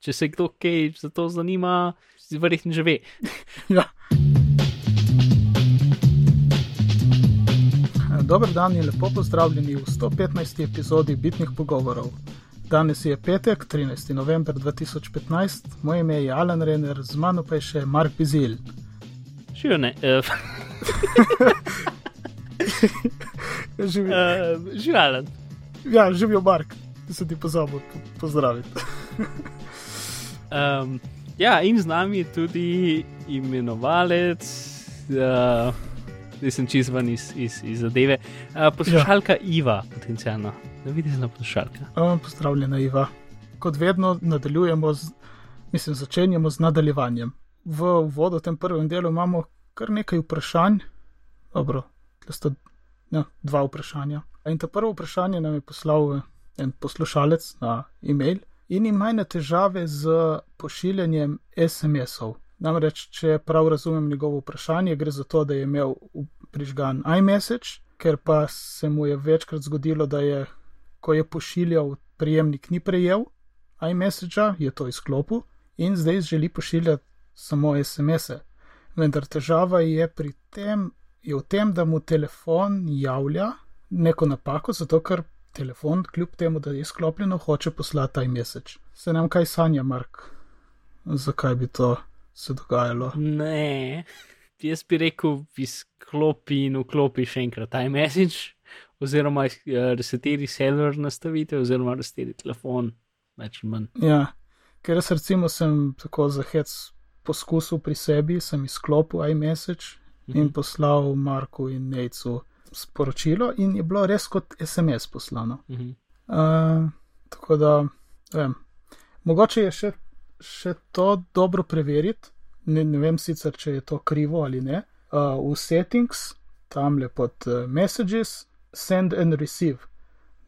če se kdo kaj za to zanima, verjetno že ve. Ja. Dober dan in lepo pozdravljeni v 115. epizodi Bitnih pogovorov. Danes je petek, 13. november 2015, moje ime je Alan Renner, z mano pa je še Mark Bizil. Živijo ne. Uh, Živi, uh, Živalen. ja, živijo Mark, ki se ti pozabil po- pozdraviti. Um, ja, in z nami je tudi imenovalec, uh, zdaj sem čist ven iz, iz, iz zadeve, uh, poslušalka ja. Iva, potencialno. Da vidiš na poslušalka. Um, pozdravljena, Iva. Kot vedno nadaljujemo, z, mislim, začenjamo z nadaljevanjem. V uvodu v tem prvem delu imamo kar nekaj vprašanj. Dobro, tukaj sta ja, dva vprašanja. In to prvo vprašanje nam je poslal eh, en poslušalec na e-mail in ima ene težave z pošiljanjem SMS-ov. Namreč, če prav razumem njegovo vprašanje, gre za to, da je imel prižgan iMessage, ker pa se mu je večkrat zgodilo, da je ko je pošiljal, prejemnik ni prejel iMessagea, je to izklopil in zdaj želi pošiljati samo SMS-e. Vendar težava je pri tem, je v tem, da mu telefon javlja neko napako, zato ker telefon, kljub temu, da je izklopljeno, hoče poslati iMessage. Se nam kaj sanja, Mark? Zakaj bi to se dogajalo? Ne, jaz bi rekel, izklopi in vklopi še enkrat iMessage, oziroma uh, resetiri server nastavite, oziroma resetiri telefon, več ali manj. Ja, ker jaz recimo sem tako za hec poskusil pri sebi, sem izklopil iMessage in poslal Marku in Nejcu sporočilo, in je bilo res kot SMS poslano. Mhm. Uh, tako da, vem, mogoče je še, še to dobro preveriti, ne, ne vem sicer, če je to krivo ali ne. Uh, v settings, tam le pod uh, messages, send and receive,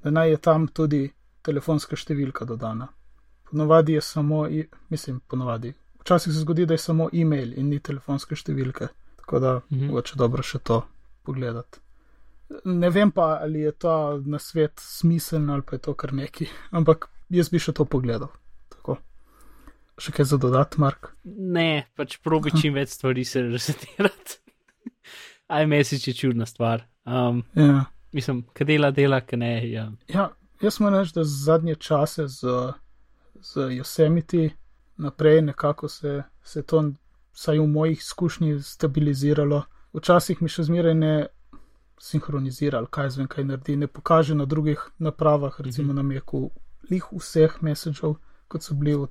da naj je tam tudi telefonska številka dodana. Ponovadi je samo, mislim, ponovadi. Včasih se zgodi, da je samo e-mail in ni telefonske številke, tako da Mhm. mogoče dobro še to pogledati. Ne vem pa, ali je ta nasvet smiseln ali pa je to kar neki, ampak jaz bi še to pogledal. Tako. Še kaj za dodat, Mark? Ne, pač probi čim več stvari se resetirati. iMessage je čudna stvar. Um, Ja. mislim, kaj dela, dela, kaj ne. Ja. ja, jaz moram reči, da zadnje čase z, z Yosemiti naprej nekako se, se je to, vsaj v mojih izkušnjah, stabiliziralo. Včasih mi še zmeraj ne sinhronizira, ali kaj zvem, kaj naredi, ne pokaže na drugih napravah, recimo na Meku, lih vseh messageov, kot so bili v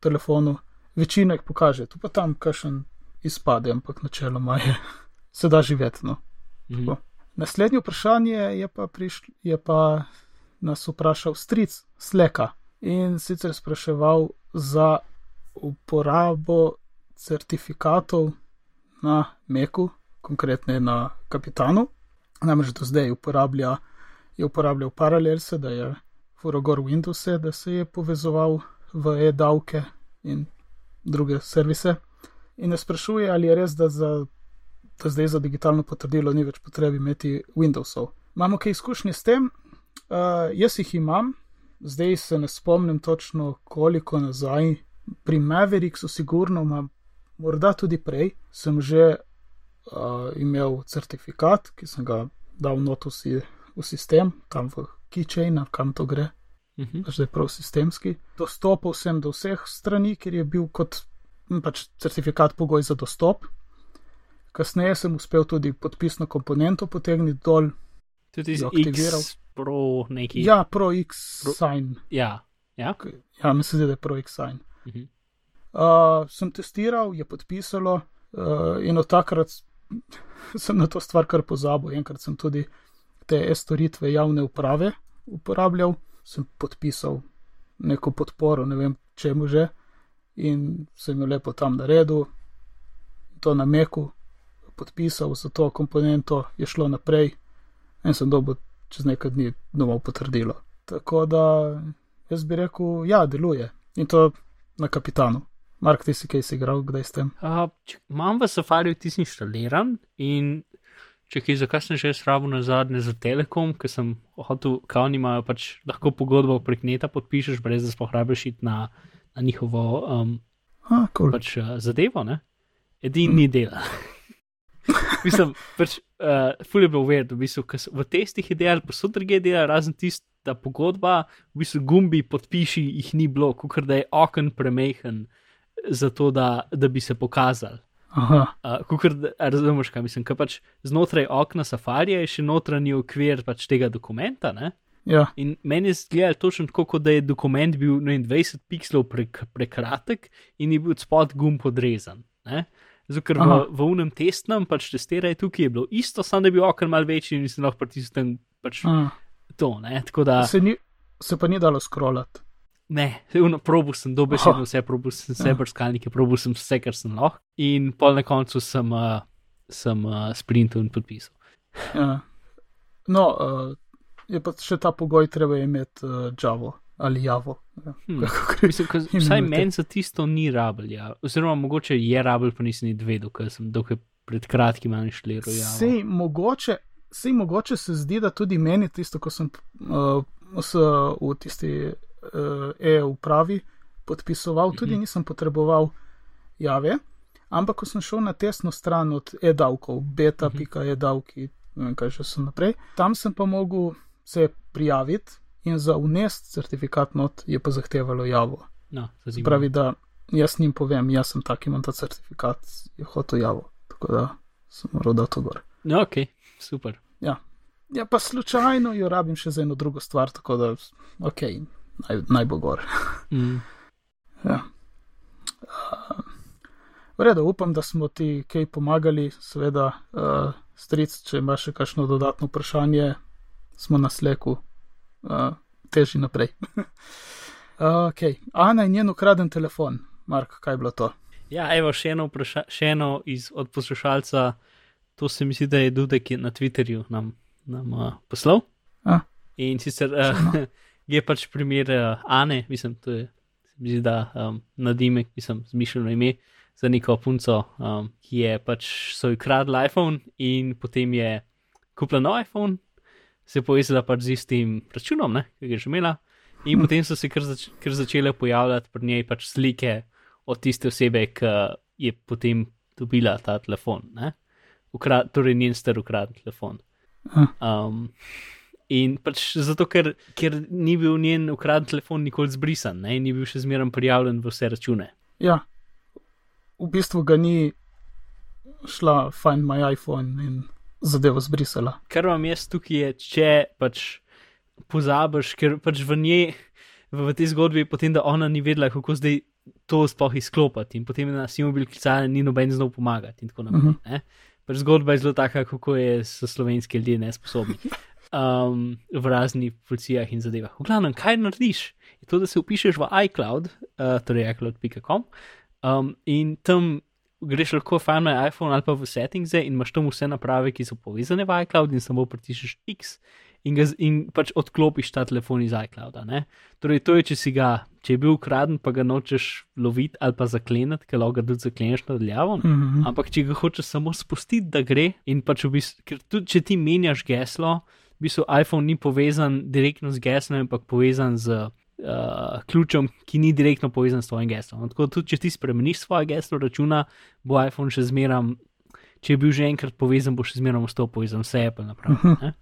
telefonu. Večina jih pokaže, tu pa tam kakšen izpade, ampak načeloma je, se da živeti. No. Mhm. Tako. Naslednje vprašanje je pa, prišl, je pa nas vprašal stric Sleka in sicer spraševal za uporabo certifikatov na Meku, konkretno na Kapitanu. Namreč do zdaj uporablja, je uporabljal Parallelse, da je furogor Windows, da se je povezoval v e-davke in druge servise. In ne sprašuje, ali je res, da za da zdaj za digitalno potrdilo ni več potrebe imeti Windowsov. Imamo kaj izkušnje s tem? Uh, jaz jih imam, zdaj se ne spomnim točno, koliko nazaj. Pri Mavericksu, sigurno, ma, morda tudi prej, sem že uh, imel certifikat, ki sem ga dal not v, si, v sistem, tam v Keychain, kam to gre, Mhm. pač da je prav sistemski. Dostopal sem do vseh strani, ker je bil kot pač certifikat pogoj za dostop. Kasneje sem uspel tudi podpisno komponento potegniti dol. Tudi jo aktiviral. X Pro neki. Ja, ProX Pro- Sign. ja. ja? Ja, mislim, da je ProX Sign. Mhm. Uh, sem testiral, je podpisalo uh, in od takrat sem na to stvar kar pozabil. Enkrat sem tudi te e-storitve javne uprave uporabljal, sem podpisal neko podporo, ne vem čemu že, in sem jo lepo tam naredil, to na meku, podpisal za to komponento, je šlo naprej in sem dobil čez nekaj dni domov potrdilo. Tako da jaz bi rekel, ja, deluje in to na kapitanu. Mark, ti si kaj si igral, kdaj s tem? Uh, če, imam v Safariju tisti inštaliran in če kaj za kaj sem že srabo na zadnje za Telekom, ker sem hotel, kao oni imajo pač lahko pogodbo prek neta podpišeš, brez da sploh rabiš iti na na njihovo um, A, cool. pač, uh, zadevo, ne? edini ni dela. Mislim, pač, uh, ful je bilo uvedeno, v, bistvu, v testih je delal, pa so druge delali, razen tista pogodba, v bistvu gumbi podpiši jih ni bilo, kot da je okn premehen za to, da, da bi se pokazal. Aha, Uh, a razumeš, kaj mislim, ker pač znotraj okna safarija je še notranji okvir pač tega dokumenta. Ne? ja, In meni je zgledalo točno tako, kot da je dokument bil ne vem, 20 pikslov prek, prekratek in je bil spod gumb odrezan. ne. Zato, ker v, Aha. v unem testnem pač testiraj tukaj je bilo isto, samo da je bil okn mal večji in si lahko pritisnil pač a, to. Ne? Tako da se, ni, se pa ni dalo scrollati. Ne, uno, probu sem dobesedno vse, probu sem vse Ja. brskalnike, probu sem vse, kar sem lahko. In pol na koncu sem, uh, sem uh, sprintal in podpisal. Ja. No, uh, je pa še ta pogoj, treba je imeti uh, Javo ali Javo. Ja. Hmm. Mislim, ka, vsaj meni za tisto ni rabel, ja. oziroma mogoče je rabel, pa nisem niti vedel, ker sem dokaj pred kratkim manj šliral. Ja. Sej mogoče, sej mogoče se zdi, da tudi meni tisto, ko sem uh, v tisti uh, e-upravi podpisoval, tudi Mhm. nisem potreboval jave, ampak ko sem šel na tesno stran od e-davkov, beta.e-davki, ne vem kaj še so naprej, tam sem pa mogel se prijaviti in za unest certifikat not je pa zahtevalo javo. No, pravi, da jaz njim povem, jaz sem tak, imam ta certifikat, je hotel javo. Tako da sem moral dati to gor. no, ok, super. Ja, pa slučajno jo rabim še za eno drugo stvar, tako da, ok, naj, naj bo gor. Mm. Ja. Uh, v redu, upam, da smo ti kaj pomagali, seveda, uh, stric, če imaš še kakšno dodatno vprašanje, smo na sleku, uh, teži naprej. ok, Ana in njen ukraden telefon, Mark, kaj je bilo to? Ja, evo še eno, vpraša, še eno iz, od poslušalca, to se mi zdi, da je Dudek na Twitterju nam, nam uh, poslal. A. In sicer uh, je pač primer uh, Ane, mislim, to je, mi zdi, da um, nadimek, mislim, zmišljeno ime za neko punco, um, ki je pač so ji kradli iPhone in potem je kupila nov iPhone, se je povezala pač z istim računom, ne, ki ga je že imela. In potem so se kar, zač kar začele pojavljati pri njej pač slike od tiste osebe, ki je potem dobila ta telefon. Ukra torej njen star ukraden telefon. Um, in pač zato, ker, ker ni bil njen ukraden telefon nikoli zbrisan, ne? ni bil še zmeraj prijavljen v vse račune. Ja, v bistvu ga ni šla Find My iPhone in zadevo zbrisala. Kar vam jaz tukaj je, če pač pozabiš, ker pač v njej, v, v tej zgodbi potem, da ona ni vedela, kako zdaj to sploh izklopiti in potem na Simobil klicala, ni noben znal pomagati in tako naprej. Mhm. ne. Pač zgodba je zelo taka, kako je so slovenski ljudje nesposobni. Um, v raznih policijah in zadevah. V glavnem, kaj narediš, je to, da se upišeš v iCloud, uh, torej iCloud.com, um, in tam greš lahko Find My iPhone ali pa v settingse in imaš tam vse naprave, ki so povezane v iCloud in samo pritisneš X in, ga, in pač odklopiš ta telefon iz iClouda. Ne? Torej, to je, če si ga, če je bil ukraden, pa ga nočeš loviti ali pa zakleniti, ker lahko ga tudi zakleneš nadaljavo. Mhm. Ampak če ga hočeš samo spustiti, da gre, in pač v bistvu, ker tudi če ti menjaš geslo, v bistvu iPhone ni povezan direktno z geslom, ampak povezan z uh, ključem, ki ni direktno povezan s tvojim geslom. Tako da tudi če ti spremeniš svoje geslo računa, bo iPhone še zmeram, če je bil že enkrat povezan, bo še zmeram ostal povezan, vse Apple naprave. ne.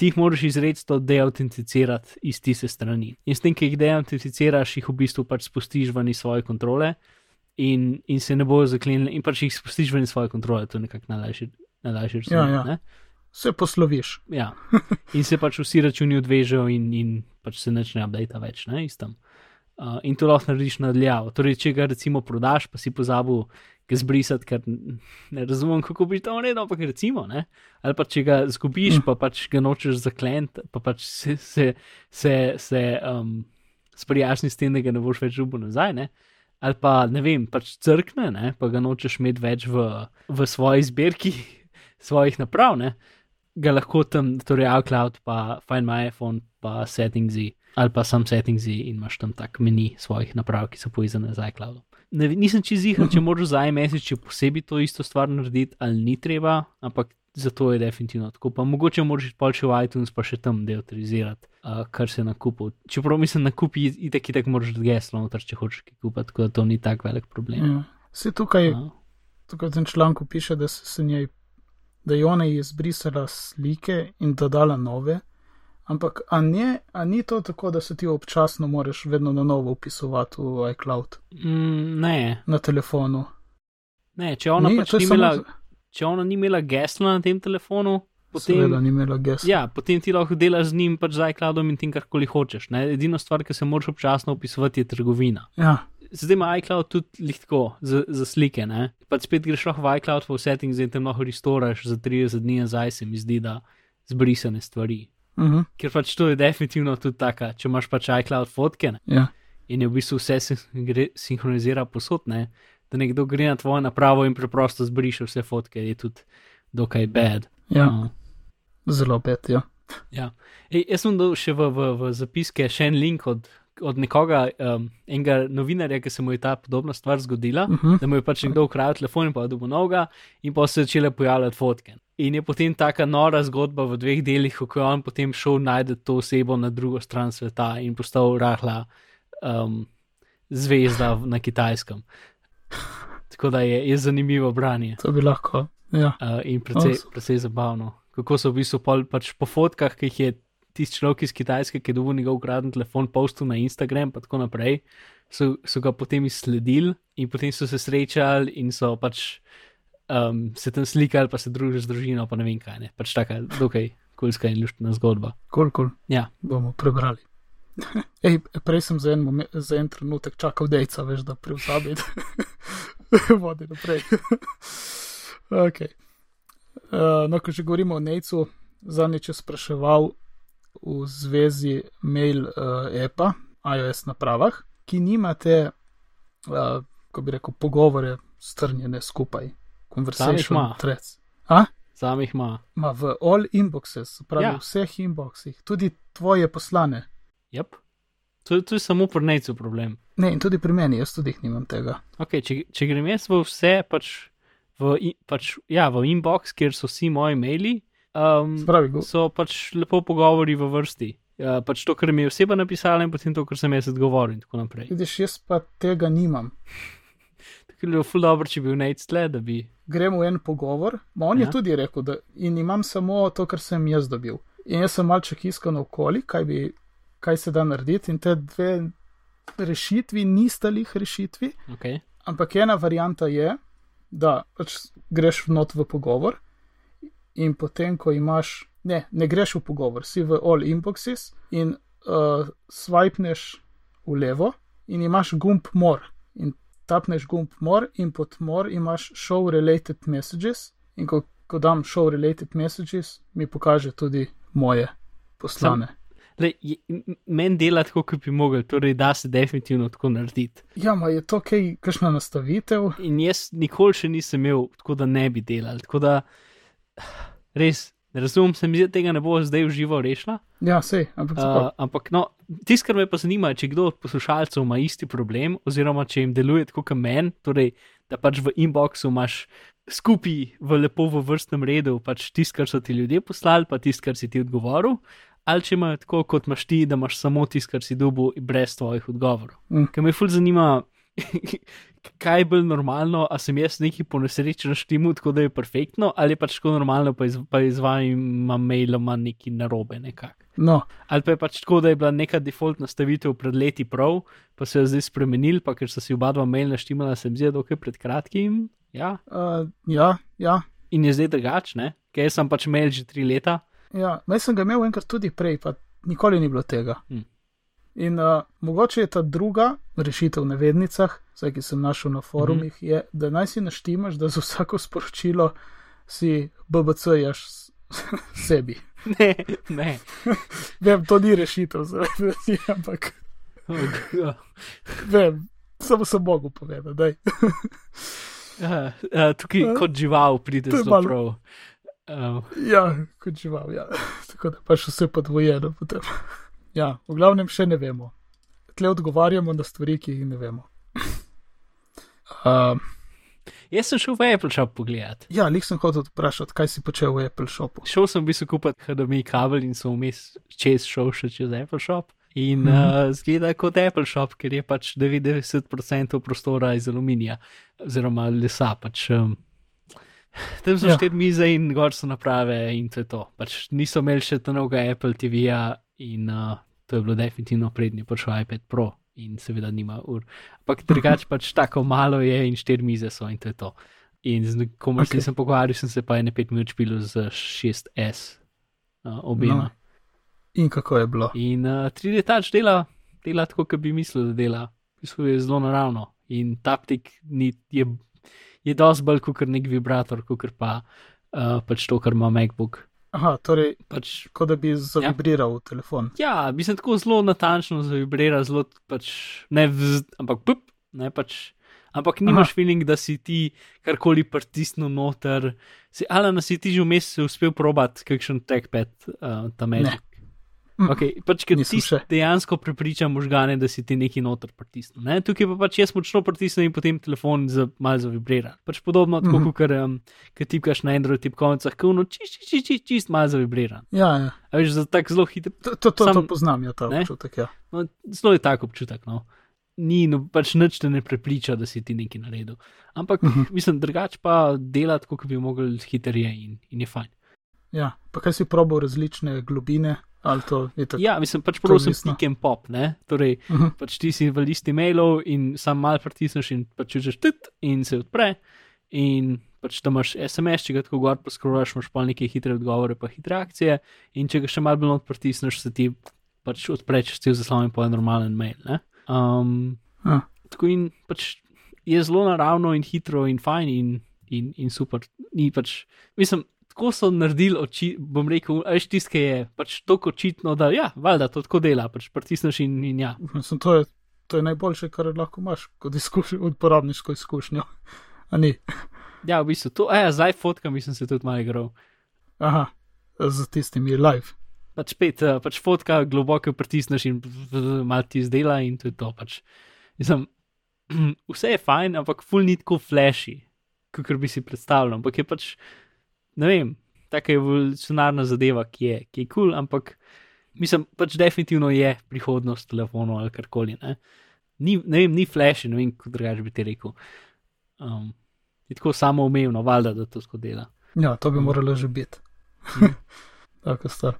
Ti jih moraš izredno deautenticirati iz tiste strani. In s tem, ki jih deautenticiraš, jih v bistvu pač spustiš ven iz svoje kontrole in, in se ne bojo zaklenili, in pač jih spustiš ven iz svoje kontrole, to je nekako najlažje. najlažje Ja, razumeti, ja. ne? Se posloviš. ja. In se pač vsi računi odvežejo, in, in pač se začne update več, ne, istem. Uh, in to lahko narediš nadaljavo. Torej, če ga recimo prodaš, pa si pozabil ga zbrisati, ker ne razumem, kako bi to naredil, ampak recimo, ne. Ali pa če ga zgubiš, pa pač ga nočeš zaklent, pa pač se, se, se, se um, sprijazni s tem, da ga ne boš več žubo nazaj, ne. Ali pa ne vem, pač crkne, ne, pa ga nočeš imeti več v, v svoji zbirki svojih naprav, ne ga lahko tam, torej iCloud, pa Find My iPhone, pa Settingsi, ali pa sam Settingsi in imaš tam tak meni svojih naprav, ki so povezane z iCloudom. Ne, nisem čez jih, če moraš za iMessage še posebej to isto stvar narediti, ali ni treba, ampak zato je definitivno tako. Pa mogoče moraš pol še v iTunes pa še tam deautorizirati, uh, kar se nakupi. Čeprav mislim, nakupi itek, itek moraš geslo noter, če hočeš kaj kupiti, tako da to ni tak velik problem. Ja. Se tukaj, Uh, tukaj v tem članku piše, da se, se njej, da je ona izbrisala slike in dodala nove. Ampak, a, nje, a ni to tako, da se ti občasno moraš vedno na novo upisovati v iCloud mm, ne, na telefonu? ne, če ona Ni, pač ni samo imela, za- če ona ni imela gesla na tem telefonu, Seveda potem. ni imela gesla. Ja, potem ti lahko delaš z njim, pač z iCloudom in tem, karkoli hočeš. Ne? Edina stvar, ki se moraš občasno upisovati, je trgovina. Ja, Zdaj ima iCloud tudi lahko za, za slike. Ne? Pač spet greš lahko v iCloud, v settings in tam lahko restoraš za 30 dni nazaj, se mi zdi, da zbrisane stvari. uh -huh. Ker pač to je definitivno tudi taka, če imaš pač iCloud fotke ne? ja. in je v bistvu vse se gre, sinhronizira posod, ne? da nekdo gre na tvojo napravo in preprosto zbriše vse fotke, je tudi dokaj bad. ja. Uh, zelo pet. Ja. Ja. Ej, jaz sem dal še v, v, v zapiske še en link od, od nekoga, um, enega novinarja, ki se mu je ta podobna stvar zgodila, Uh -huh. da mu je pač nekdo ukradel telefon in pa dobil novega, in pa so začele pojavljati fotke. In je potem taka nora zgodba v dveh delih, kako je on potem šel najti to osebo na drugo stran sveta in postal rahla um, zvezda na kitajskem. Tako da je, je zanimivo branje To bi lahko. Ja. uh, in precej, precej zabavno. Kako so v bistvu pol, pač po fotkah, ki jih je tisti človek iz Kitajske, ki je dobil njegov ukraden telefon, postil na Instagram, pa tako naprej, so, so ga potem izsledili in potem so se srečali in so pač um, se tam slikali, pa se družili z družino, pa ne vem kaj. Ne. Pač taka dokaj kulska in luštna zgodba. Kul, kul. Ja. Bomo prebrali. Ej, prej sem za en, momen, za en trenutek čakal dejca, veš, da prevzame. Vodi naprej. okay. uh, no, ko že govorimo o Nejcu, zadnjič je spraševal v zvezi mail uh, appa, iOS napravah, ki nimate, uh, ko bi rekel, pogovore strnjene skupaj, conversation threads. Sam jih ima. Ma v all inboxes, pravi Ja. v vseh inboxih, tudi tvoje poslane. Yep. To, to je samo pri nejcu problem. Ne, in tudi pri meni, jaz tudi nimam tega. Okay, če, če grem jaz v vse, pač v, pač, ja, v inbox, kjer so vsi moji maili, um, Se pravi, go, so pač lepo pogovori v vrsti. Uh, pač to, kar mi je oseba napisala, in potem to, kar sem jaz odgovoril, in tako naprej. vidiš, jaz pa tega nimam. Tako je bilo ful dobro, če bi bil nec tle, da bi. Gremo v en pogovor, ma on ja. Je tudi rekel, da in imam samo to, kar sem jaz dobil. In jaz sem malček iskal okoli, kaj, bi, kaj se da narediti, in te dve rešitvi nista lih rešitvi, Okay. ampak ena varianta je, da pač greš not v pogovor in potem, ko imaš, ne, ne greš v pogovor, si v all inboxes in uh, swipneš v levo in imaš gumb more in tapneš gumb more in pod more imaš show related messages in ko, ko dam show related messages, mi pokaže tudi moje poslane. Le, je- m- Meni dela tako, kot bi mogel, torej da se definitivno tako narediti. Ja, ma je to kaj, kakšna nastavitev? In jaz nikoli še nisem imel, tako da ne bi delal. Tako da res, ne razumem, se mi zdi, da tega ne bo zdaj v živo rešila. Ja, sej, ampak Uh, ampak no, tisto, kar me pa zanima, je, če kdo od poslušalcev ima isti problem, oziroma če jim deluje tako kot meni, torej da pač v inboxu imaš skupaj v lepo v vrstnem redu, pač tisto, kar so ti ljudje poslali, pa tisto, kar si ti odgovoril. Ali če imajo tako, kot imaš ti, da imaš samo tisto, kar si dobil, brez tvojih odgovorov. Mm. Ker me ful zanima, kaj je bolj normalno, a sem jaz neki po nesreči na štimu, tako da je perfektno, ali pač tako normalno, pa, iz, pa izvajam mailoma neki narobe nekako. no, Ali pa je pač tako, da je bila neka default nastavitev pred leti prav, pa se je zdaj spremenil, pa ker so si oba dva mail naštimala, se mi zdi, da je pred kratkim. Ja, uh, ja, ja, in je zdaj drugačne, ker jaz sem pač mail že tri leta. Ja, jaz sem ga imel enkrat tudi prej, pa nikoli ni bilo tega. Hm. In uh, mogoče je ta druga rešitev v navednicah, vsaj ki sem našel na forumih, mm -hmm. je, da naj si naštimaš, da za vsako sporočilo si BBC-jaš sebi. Ne, ne. Vem, to ni rešitev za ljudi, ampak Oh, vem, samo sem mogel povedati. daj. Uh, uh, tukaj kot žival pride zelo prav. Uh, Ja, kot žival, ja. Tako da pač vse podvojeno potem. Ja, v glavnem še ne vemo. Tle odgovarjamo na stvari, ki jih ne vemo. Uh, Jaz sem šel v Apple Shop pogledat. Ja, lik sem hotel vprašati, kaj si počel v Apple Shopu. Šel sem v bistvu kupiti HDMI kabel in sem vmes čez šel še čez Apple Shop. In Mhm. uh, zgleda kot Apple Shop, ker je pač 90% prostora iz aluminija oziroma lesa. Pač, um, tam so Ja. štiri mize in gor so naprave in to je to. Pač niso imeli še tega Apple TV-ja in uh, to je bilo definitivno prednji, pač iPad Pro in seveda nima ur. Ampak drugače pač tako malo je in štiri mize so in to je to. In z komer okay. Sem pogovarjal, sem se pa ene pet minut špil z 6S uh, obema. No. In kako je bilo? In uh, 3D Touch dela, dela tako, kot bi mislil, da dela. V bistvu je zelo naravno. In taptik ni, je, je dosti bolj kot nek vibrator, kot pa uh, pač to, kar ima MacBook. Aha, torej, Pač, kot da bi zavibriral ja. telefon. ja, bi se tako zelo natančno zavibrira, zelo pač ne vz, ampak pup, ne pač. Ampak nimaš Aha. feeling, da si ti karkoli pritisnil noter. Si, ali na si ti že vmes uspel probati kakšen trackpad, uh, ta Magic. Mm. Okay, pač, ker ti dejansko prepriča možgane, da si ti neki noter pritisnil. Ne? Tukaj pa pač jaz močno pritisnem in potem telefon za, malo zavibrira. Pač podobno, tako mm -hmm. kot um, tipkaš na Android tipkovnicah, ki uno čist, čist, čist, čist, čist malo zavibrira. Ja, ja. A veš, za tak zelo hiter. To, to, to, Sam- to poznam, ja, ta ne? občutek. Ja. No, zelo je tak občutek. No. Ni no, pač nič te ne prepriča, da si ti nekaj naredil. Ampak Mhm. -huh. mislim, drugače pa dela tako, kot bi mogel hitreje in, in je fajn. ja. Pa kaj si probal različne globine? Ali to je tako? Ja, mislim, pač prosim, pick and pop, ne? Torej, Uh -huh. pač ti si v listi mailov in sam mal pritisneš in pač čužiš tit in se odpre. In pač tam imaš SMS, če ga tako gor poskrolaš, imaš pa neke hitre odgovore, pa hitre akcije. In če ga še malo bolj pritisneš, se ti pač odpre čez cel zaslon in pa je normalen mail. Ne? Um, Ja. tako in pač je zelo naravno in hitro in fajn in, in, in super. Ni pač, mislim, tako so naredili oči, bom rekel, ajš tiske je pač tako očitno, da ja, valjda to tako dela, pač pritisneš in, in ja. Mislim, to, je, to je najboljše, kar lahko imaš kot izkušnjo, uporabniško izkušnjo. A ni? Ja, v bistvu to, ja, zdaj fotkam, sem se tudi malo igral. Aha, z tistimi live. Pač spet, eh, pač fotka globoko pritisneš in malo ti izdela in to je to. Pač. Mislim, vse je fajn, ampak full ni tako flashy, kot bi si predstavljal. Ampak je pač, ne vem, taka evolucionarna zadeva, ki je, ki je kul, cool, ampak mislim, pač definitivno je prihodnost telefonov ali karkoli. Ne, ni, ne vem, ni flashy, ne vem, kako drugače bi ti rekel. Um, je tako samoumevno, valjda, da to tako dela. Ja, to bi moralo že biti. Tako star.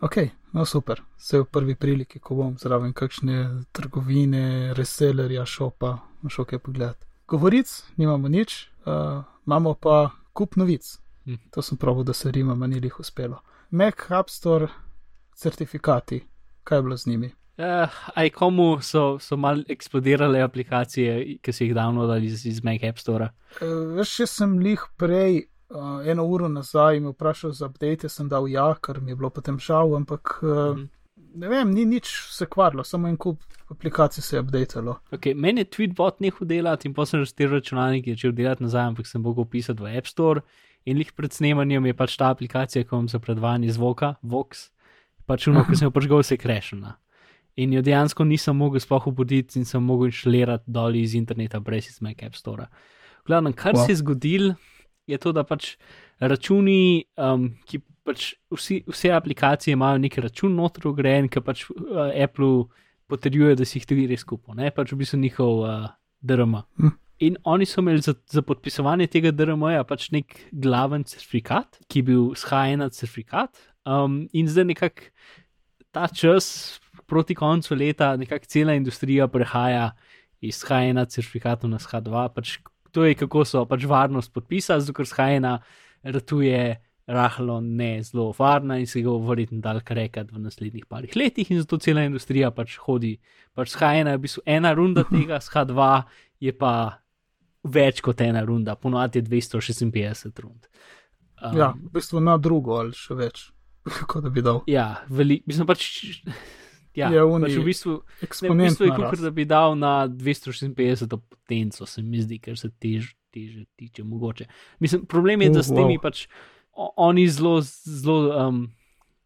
Ok, no super. Vse v prvi priliki, ko bom zraven kakšne trgovine, resellerja, šopa, šel kaj pogledati. Govoric, nimamo nič, uh, imamo pa kup novic. Hm. To sem pravil, da se Rima manj jih uspelo. Mac App Store certifikati, kaj je bilo z njimi? Uh, aj komu so, so mal eksplodirale aplikacije, ki so jih davno dali iz, iz Mac App Store. Uh, veš, jaz sem lih prej, uh, eno uro nazaj, me vprašal za update, sem dal ja, ker mi je bilo potem žal, ampak uh, Mhm. ne vem, ni nič se kvarilo, samo en kup aplikacij se je updatalo. Okay, meni je Tweetbot nehal delati in potem sem že računalnik začel delati nazaj, ampak sem mogel pisati v App Store. In lih pred snemanjem je pač ta aplikacija, ko vam za predvajanje zvoka, Vox, pač uno, ki sem jo pažgal, se krešena. In jo dejansko nisem mogel sploh obuditi in sem mogel inštalirati dol iz interneta brez iz Mac App Store. Glavno, kar Wow. se je zgodilo, je to, da pač računi, um, ki pač vsi, vse aplikacije imajo nek račun noter ugrajen, ki pač uh, Apple potrjuje, da si jih tudi res kupil, ne pač v bistvu njihov uh, DRM. Hm. In oni so imeli za, za podpisovanje tega DRM-ja pač nek glaven certifikat, ki je bil SH1 certifikat. Um, in zdaj nekako ta čas proti koncu leta, nekako cela industrija prehaja iz SH1 certifikatov na SH2. Pač to je kako so pač varnost podpisa, zato ker SH1 ratuje rahlo ne zelo varna in se ga bo verjetno dal krekati v naslednjih parih letih in zato cela industrija pač hodi. Pač SH1 je v bistvu ena runda tega, SH2 je pa več kot ena runda, ponovadi je 256 rund. Um, Ja, v bistvu na drugo ali še več, kako da bi dal. ja veliko, mislim pač. Ja, Je oni pač v bistvu, ne, v bistvu je Eksponentno. kot da bi dal na 256 potenco, se mi zdi, ker se tež, teže tiče mogoče. Mislim, problem je, da s Uh, temi wow. pač oni zelo, zelo um,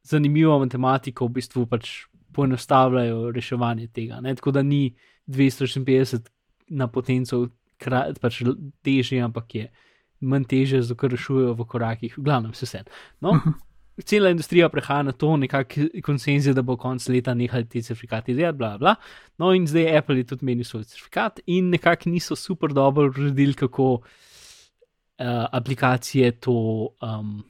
zanimivo matematiko v bistvu pač poenostavljajo reševanje tega. Ne? Tako da ni 256 na potenco, krat, pač težje, ampak je manj teže, zato rešujejo v korakih, v glavnem vse vse. No, cela industrija prehaja na to, nekakšen konsenzij, da bo konec leta nehali ti certifikati delati, bla, bla. No, in zdaj Apple je tudi menil svoj certifikat in nekako niso super dobro uredili, kako uh, aplikacije to. Um,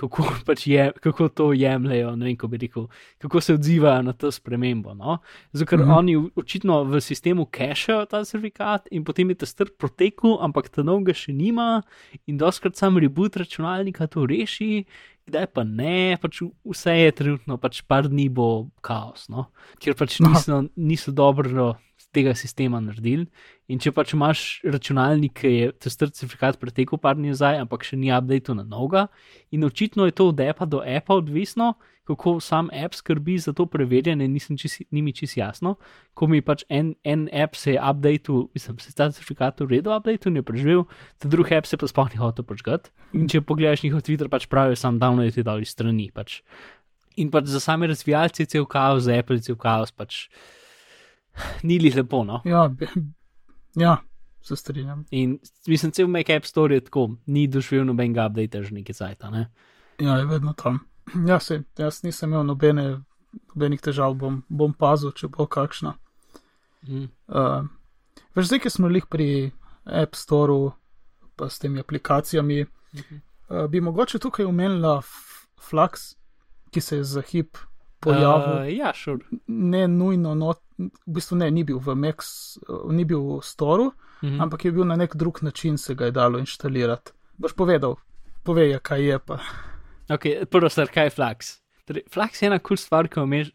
Kako, pač je, kako to jemljajo, ne vem, kako bi rekel, kako se odzivajo na to spremembo. No? Zato, ker Mhm. -huh. oni očitno v sistemu cachejo ta certifikat in potem je ta strp protekel, ampak ta novega še nima in doskrat sam reboot računalnika to reši, kdaj pa ne, pač vse je trenutno, pač par dni bo kaos, no? ker pač niso, niso dobro tega sistema naredili. In če pač imaš računalnik, ki je ta strp certifikat pretekel par dni nazaj, ampak še ni update na novega, in očitno je to od Appa do Appa odvisno, kako sam app skrbi za to preverjanje, nisem čisi, ni mi čist jasno. Ko mi pač en, en app se je updated, mislim, se je ta certifikat v redu updated in je preživel, ta drugi app se pa sploh ni hotel počkati. In če pogledaš njihov Twitter, pač pravijo, sam download je dal iz strani. Pač. In pač za same razvijalce je cel kaos, za Apple je cel kaos, pač ni li lepo, no. Ja, ja, se strinjam. In mislim, cel Mac App Store je tako, ni doživel nobenega update že nekaj cajta, ne. Ja, je vedno tam. Ja, se, jaz nisem imel nobene, nobenih težav, bom, bom pazil, če bo kakšna. Mm. Uh, veš, zdaj, ki smo lih pri App Storeu, pa s temi aplikacijami, Mhm. uh, bi mogoče tukaj omenila Flux, ki se je za hip pojavil. Uh, ja. Sure. ne nujno, not, v bistvu ne, ni bil v Max, uh, ni bil v Storu, Mhm. ampak je bil na nek drug način se ga je dalo inštalirati. Boš povedal, povej, ja, kaj je pa. Ok, prvo stvar, kaj je Flux? Torej, Flux je ena kul stvar, ki omeš.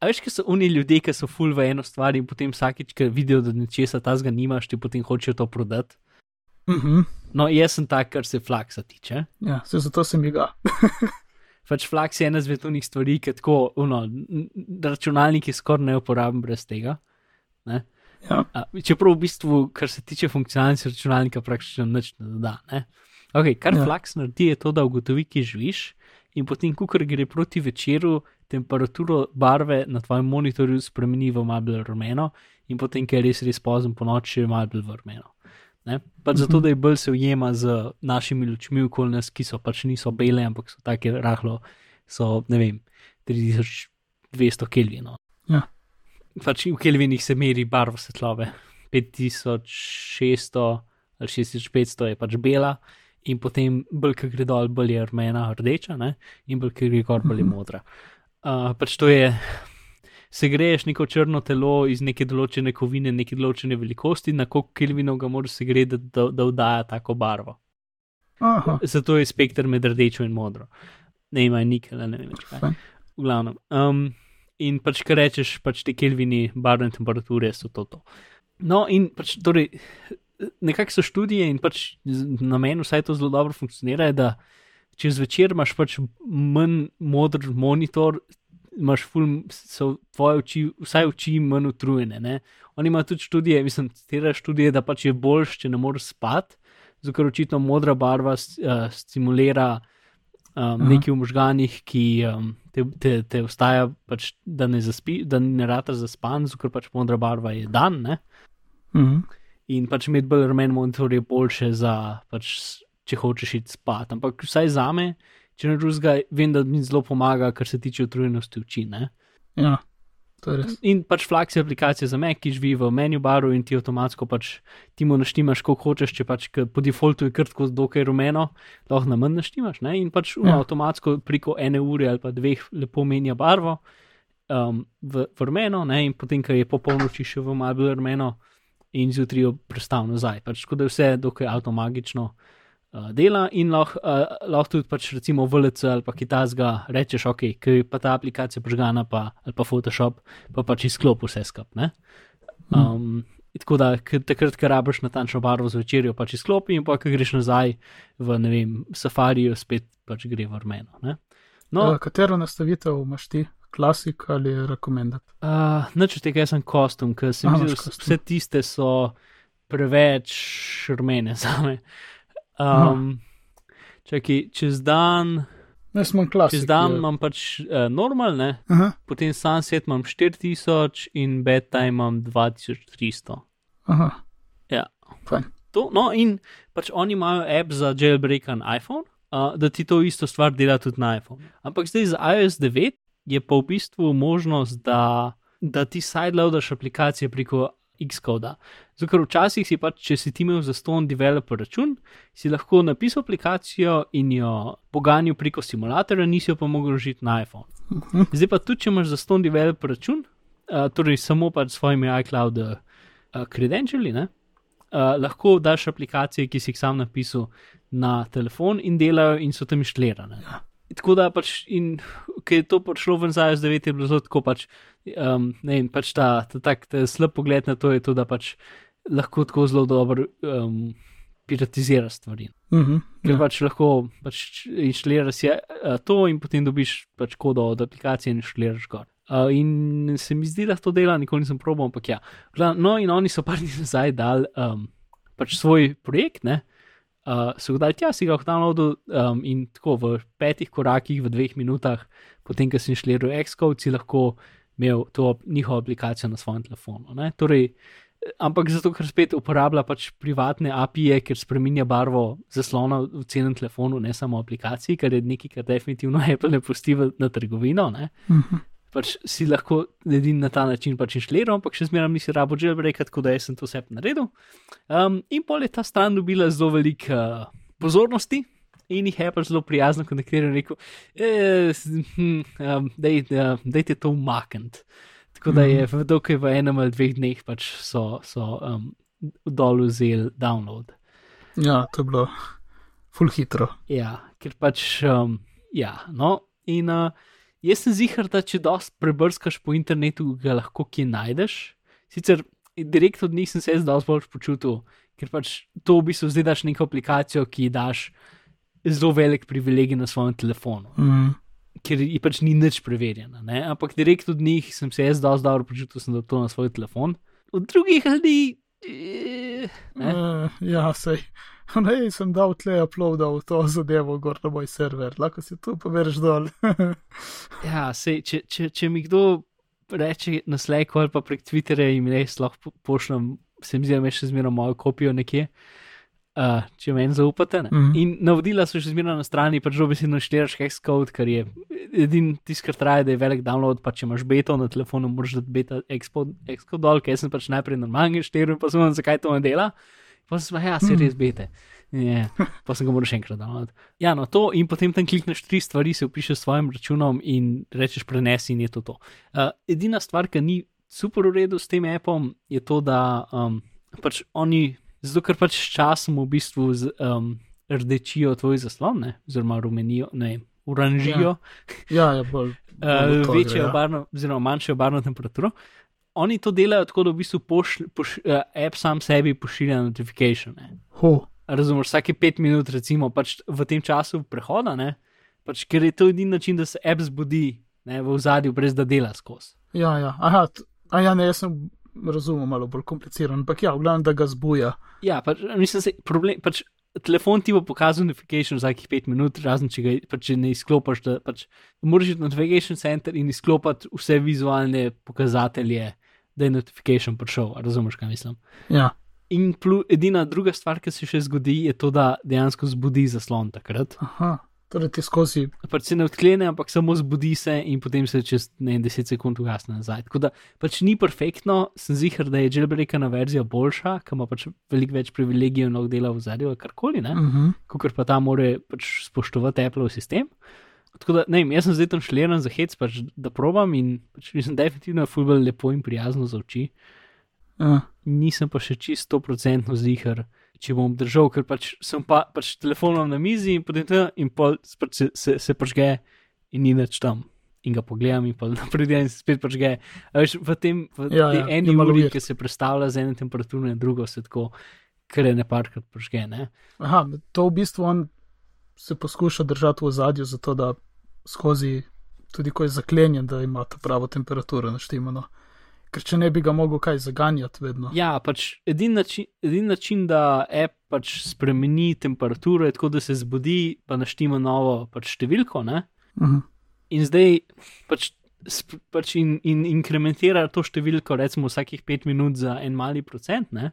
A veš, ki so oni ljudje, ki so full v eno stvar in potem vsakič, ki vidijo, da nečesa tazga nimaš, ti potem hočejo to prodati. Uh -huh. No, jaz sem tak, kar se Fluxa tiče. Ja, se zato sem ga. Pač Flux je ena izmed unih stvari, ki tako, uno, računalnik je skoraj neuporaben brez tega. Ne? Ja. A, čeprav v bistvu, kar se tiče funkcionalnosti računalnika, praktično nič ne doda. Ne? Okay, kar Ja. Flux naredi, je to, da ugotovi, kje živiš in potem, ko gre proti večeru, temperaturo barve na tvojem monitorju spremeni v malo bolj rumeno in potem, ker je res res pozno po noči, je malo bolj v rumeno. Ne? Pač zato, da je bolj se ujema z našimi lučmi okoli nas, ki so pač niso bele, ampak so take rahlo, so ne vem, 3200 kelvinov. Ja. Pač v kelvinih se meri barva svetlobe. 5600 ali 6500 je pač bela, in potem bolj, ki gre dol, bolj je rumena, rdeča, ne? in bolj, ki gre gor, bolj je modra. Uh, pač to je. Se greješ neko črno telo iz neke določene kovine, neke določene velikosti, na koliko kelvinov ga moraš segreti, da, da, da vdaja tako barvo. Aha, Zato je spektr med rdečo in modro. Ne ima nikel, ne vem več kaj. V glavnem. Um, in pač, kar rečeš, pač te kelvini, barvne temperature so to. to. No, in pač torej, nekako so študije in pač z- namen vsaj to zelo dobro funkcionira, da če zvečer imaš pač manj modr monitor, imaš ful, so tvoje oči, vsaj oči manj utrujene. Ne? Oni imajo tudi študije, mislim, te študije, da pač je boljš, če ne moreš spati, zato ker očitno modra barva uh, stimulira um, nekaj v možganjih, ki um, te, te, te vstaja, pač, da ne zaspi, da ne rata zaspan, zato ker pač modra barva je dan. Ne? Mhm. In pač imeti bolj rumen monitor je boljše za, pač, če hočeš iti spat. Ampak vsaj za me, če ne drugega, vem, da mi zelo pomaga, kar se tiče utrujenosti oči. Ne? Ja, to je res. In pač Flux je aplikacija za Mac, ki živi v menu baru in ti avtomatsko pač ti mu naštimaš, koliko hočeš, če pač po defaultu je krtko dokaj rumeno, lahko na manj naštimaš. Ne? In pač Ja. ja. avtomatsko preko ene ure ali pa dveh lepo menja barvo um, v, v rumeno, ne? in potem, ko je po polnoči še v malo rumeno, in zjutraj jo prestav nazaj. Pač tako da je vse dokaj avtomagično. Uh, dela in lahko, uh, lahko tudi pač recimo VLC ali pa kitajskega rečeš, ok, ki je pa ta aplikacija požgana, pa, ali pa Photoshop, pa pač izklop vse skupaj. Um, tako da takrat, ko rabiš natančno barvo zvečer, jo pač izklopi in pa, ko greš nazaj v ne vem, safarijo, spet pač gre v rumeno. No, Uh, katero nastavitev imaš ti, klasik ali rekomendat? Uh, Noč od tega jaz sem kostum, ker se mi Aha, zdi, da vse tiste so preveč rumene za me. Um, čakaj, čez dan, Jaz imam klasik. čez dan je- imam pač uh, normalne, Aha, potem sunset imam 4000 in bedtime imam 2300. aha. Ja. Fajn. To, no, in pač oni imajo app za jailbreak na iPhone, uh, da ti to isto stvar dela tudi na iPhone. Ampak zdaj za iOS 9 je pa v bistvu možnost, da, da ti sideloadaš aplikacije preko Xcode. Zato, ker včasih si pač, če si ti imel za ston developer račun, si lahko napisal aplikacijo in jo poganil preko simulatorja, nisi jo pa mogel žiti na iPhone. Zdaj pa tudi, če imaš za ston developer račun, uh, torej samo pač s svojimi iCloud uh, credentiali, ne, uh, lahko daš aplikacije, ki si jih sam napisal na telefon in delajo in so tam inštalirane. Ja. Tako da pač, in ker je to prišlo ven za IS-9, je bilo zelo tako pač, um, ne vem, pač ta, ta, ta, ta slab pogled na to je to, da pač lahko tako zelo dobro um, piratizira stvari. Mhm, Ker ja. pač lahko pač inštaliraš uh, to in potem dobiš pač kodo od aplikacije in inštaliraš gor. Uh, in se mi zdi, da to dela, nikoli nisem probal, ampak ja. No, in oni so par dni nazaj dali um, pač svoj projekt, ne. Uh, so ga dali tja, si ga lahko downloadil um, in tako v petih korakih, v dveh minutah, potem, ko si inštaliral Xcode, si lahko imel to njihovo aplikacijo na svojem telefonu. Ne? Torej, ampak zato, ker spet uporablja pač privatne API-je, ker spremenja barvo zaslona v celem telefonu, ne samo aplikaciji, kar je nekaj, kar definitivno Apple ne pusti v- na trgovino. Ne? Mhm. Pač si lahko edini na ta način pač inštaliral, ampak še zmeraj nisi rabo jailbreak, tako da jaz sem to vse naredil. Um, in pol je ta stran dobila zelo veliko uh, pozornosti. In jih je pač zelo prijazno kontaktiral in rekel, eh, hm, um, dej, uh, dejte to umakniti. Tako da je v, dokaj v enem ali dveh dneh pač so, so um, dol vzeli download. ja, to je bilo full hitro. Ja, ker pač, um, ja, no, in uh, jaz sem zihar, da če dosti prebrskaš po internetu, ga lahko kje najdeš. Sicer direkt od njih sem se jaz dosti bolj počutil, ker pač to v bistvu zdaj daš neko aplikacijo, ki ji daš zelo velik privilegij na svojem telefonu, Mhm. ker ji pač ni nič preverjena. Ne? Ampak direkt od njih sem se jaz dosti dobro počutil, sem dal to na svoj telefon. Od drugih ljudi. Eh, ne. Uh, ja, sej. Ne, sem dal tle uploadal to zadevo gor na moj server, lahko si tu poverš dol. Ja, sej, če, če, če mi kdo reče na Slacku ali pa prek Twitterja in res lahko po- pošljem, se mi zdi, da imaš še zmeraj mojo kopijo nekje, uh, če meni zaupate. Ne? Mhm. In navodila so še zmeraj na strani, pač dobesedno štiriš Xcode, kar je edini tisti, kar traja, da je velik download, pa če imaš beto na telefonu, moraš dati beta Xcode Xcode dol, ker sem pač najprej normalni štiri in pa sem vam, zakaj to ne dela. Pa sem ja, se res bete. Yeah. Pa sem ga moral še enkrat download. Ja, no to in potem tam klikneš tri stvari, se upišeš s svojim računom in rečeš prenesi in je to to. Uh, edina stvar, ki ni super v redu s tem appom, je to, da um, pač oni, zato ker pač s časom v bistvu z, um, rdečijo tvoj zaslon, ne? oziroma rumenijo, ne, oranžijo, Ja, ja, bolj. bolj v uh, to večjo ja. barno, oziroma manjšo barno temperaturo. Oni to delajo tako, da v bistvu pošl, poš, uh, app sam sebi pošilja notifikacije. Razumeš, vsake pet minut, recimo, pač v tem času prehoda, ne, pač, ker je to edini način, da se app zbudi ne, v zadju, brez da dela skozi. ja, ja. Aha, a ja, ne, jaz sem razumel malo bolj kompliciran, ampak ja, v glavnem, da ga zbuja. Ja, pač, mislim, se, problem, pač, telefon ti bo pokazal notification vsakih pet minut, razen če ga pač, če ne izklopiš. Da, pač, moraš iti na Navigation Center in izklopiti vse vizualne pokazatelje, da je notification prišel. Razumeš, kaj mislim? Ja, In plu, edina druga stvar, ki se še zgodi, je to, da dejansko zbudi zaslon takrat. aha. Torej ti skozi. Pač se ne odklene, ampak samo zbudi se in potem se čez ne, 10 sekund ugasne nazaj. Tako da pač ni perfektno, sem zihar, da je jailbreakana verzija boljša, ki ima pač veliko več privilegijev, lahko dela v zadju karkoli, ne? Uh -huh. kot pa ta mora pač spoštovati Apple sistem. Tako da, ne vem, jaz sem zdaj tam šleren za hec, pač, da probam in pač, mislim, definitivno je fulbol lepo in prijazno za oči. ja. Nisem pa še čisto procentno zihar, če bom držal, ker pač sem pa pač telefonom na mizi in potem tam in pol pač se, se, se pažge in ni več tam. In ga pogledam, in pa naprej in spet pažge. A Veš, v tem, v Ja, ja, eni uri, ki se predstavlja z ene temperature na drugo, se tako, ker je neparkrat pažge. Ne? Aha, to v bistvu on se poskuša držati v zadju, zato da skozi, tudi ko je zaklenjen, da ima to pravo temperaturo naštemano. Ker če ne bi ga mogel kaj zaganjati vedno. Ja, pač edini način, edin način, da app pač spremeni temperaturo, je tako, da se zbudi, pa naštima novo pač številko. Ne? Uh -huh. In zdaj pač, sp, pač in, in inkrementira to številko, recimo vsakih pet minut za en mali procent. Ne?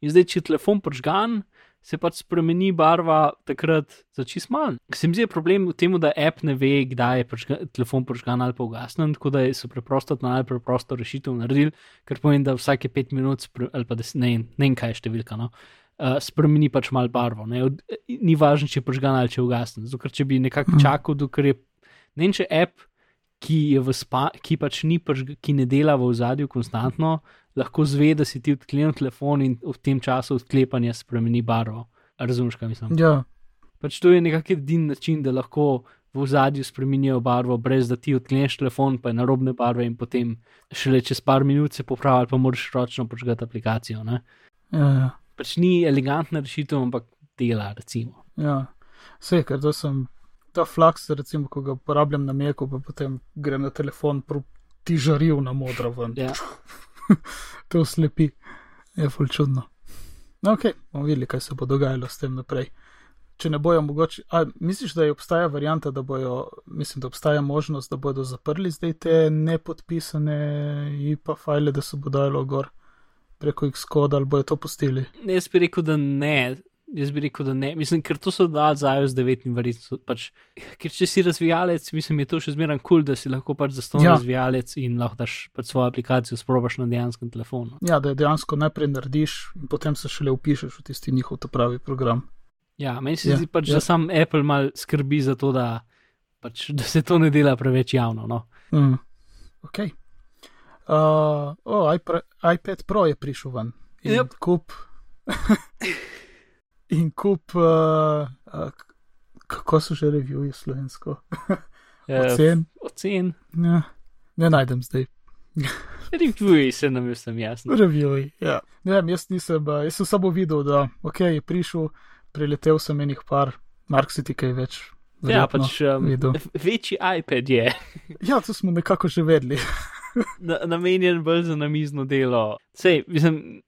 In zdaj, če telefon požgan, se pač spremeni barva takrat za čist manj. Se mi zdi problem v tem, da app ne ve, kdaj je požga, telefon požgan ali pa ugasnen, tako da so preprosto najpreprosto rešitev naredili, ker pomeni, da vsake pet minut, ali pa des, ne, ne vem, kaj je številka. No? Uh, spremeni pač malo barvo. Od, ni važno, če je požgan ali če je ugasnen. Zato, ker če bi nekako mhm. čakal, dokler je ne vem, če app, ki, spa, ki pač ni, pač, ki ne dela v ozadju konstantno, lahko zve, da si ti odklenil telefon in v tem času odklepanja spremeni barvo. Razumeš, kaj mislim? Ja. Pač to je nekakšen edini način, da lahko v zadju spremenijo barvo, brez da ti odkleneš telefon, pa je na robne barve in potem šele čez par minut se popravi, pa moraš ročno počgati aplikacijo. Ja, ja. Pač ni elegantna rešitev, ampak dela, recimo. Ja, vse, ker to sem. Ta flaks, recimo, ko ga uporabljam na meku, pa potem grem na telefon, ti žaril na modro ven. Ja. to slepi, je ful čudno. No, ok, bomo videli, kaj se bo dogajalo s tem naprej. Če ne bojo mogoče, a misliš, da je obstaja varianta, da bojo, mislim, da obstaja možnost, da bodo zaprli zdaj te nepodpisane IPA file, da se bo dalo gor preko Xcode ali bojo to pustili? Ne, jaz bi rekel, da ne, Jaz bi rekel, da ne, mislim, ker to so dali za iOS 9 in verjetno. Pač, ker če si razvijalec, mislim, je to še zmeraj kul, cool, da si lahko pač zastonj ja. razvijalec in lahko daš pač svojo aplikacijo sprobaš na dejanskem telefonu. Ja, da dejansko najprej narediš in potem se šele upišeš v tisti njihov pravi program. Ja, meni se ja, zdi pač, ja. da sam Apple mal skrbi za to, da, pač, da se to ne dela preveč javno. No. Mm. Ok. Uh, oh, iPad Pro je prišel ven. Yep. Kup. in kup, uh, uh, kako so že revije slovensko. Ja, ocen. Ocen. Ja, ne najdem zdaj. Reviji se nam vsem jasno. Reviji, ja. Ne vem, jaz nisem, uh, jaz sem samo videl, da ok, je prišel, priletel sem enih par, Mark City kaj več. Ja, pač um, večji iPad je. ja, to smo nekako že vedeli. na, namenjen bolj za namizno delo. Sej, mislim,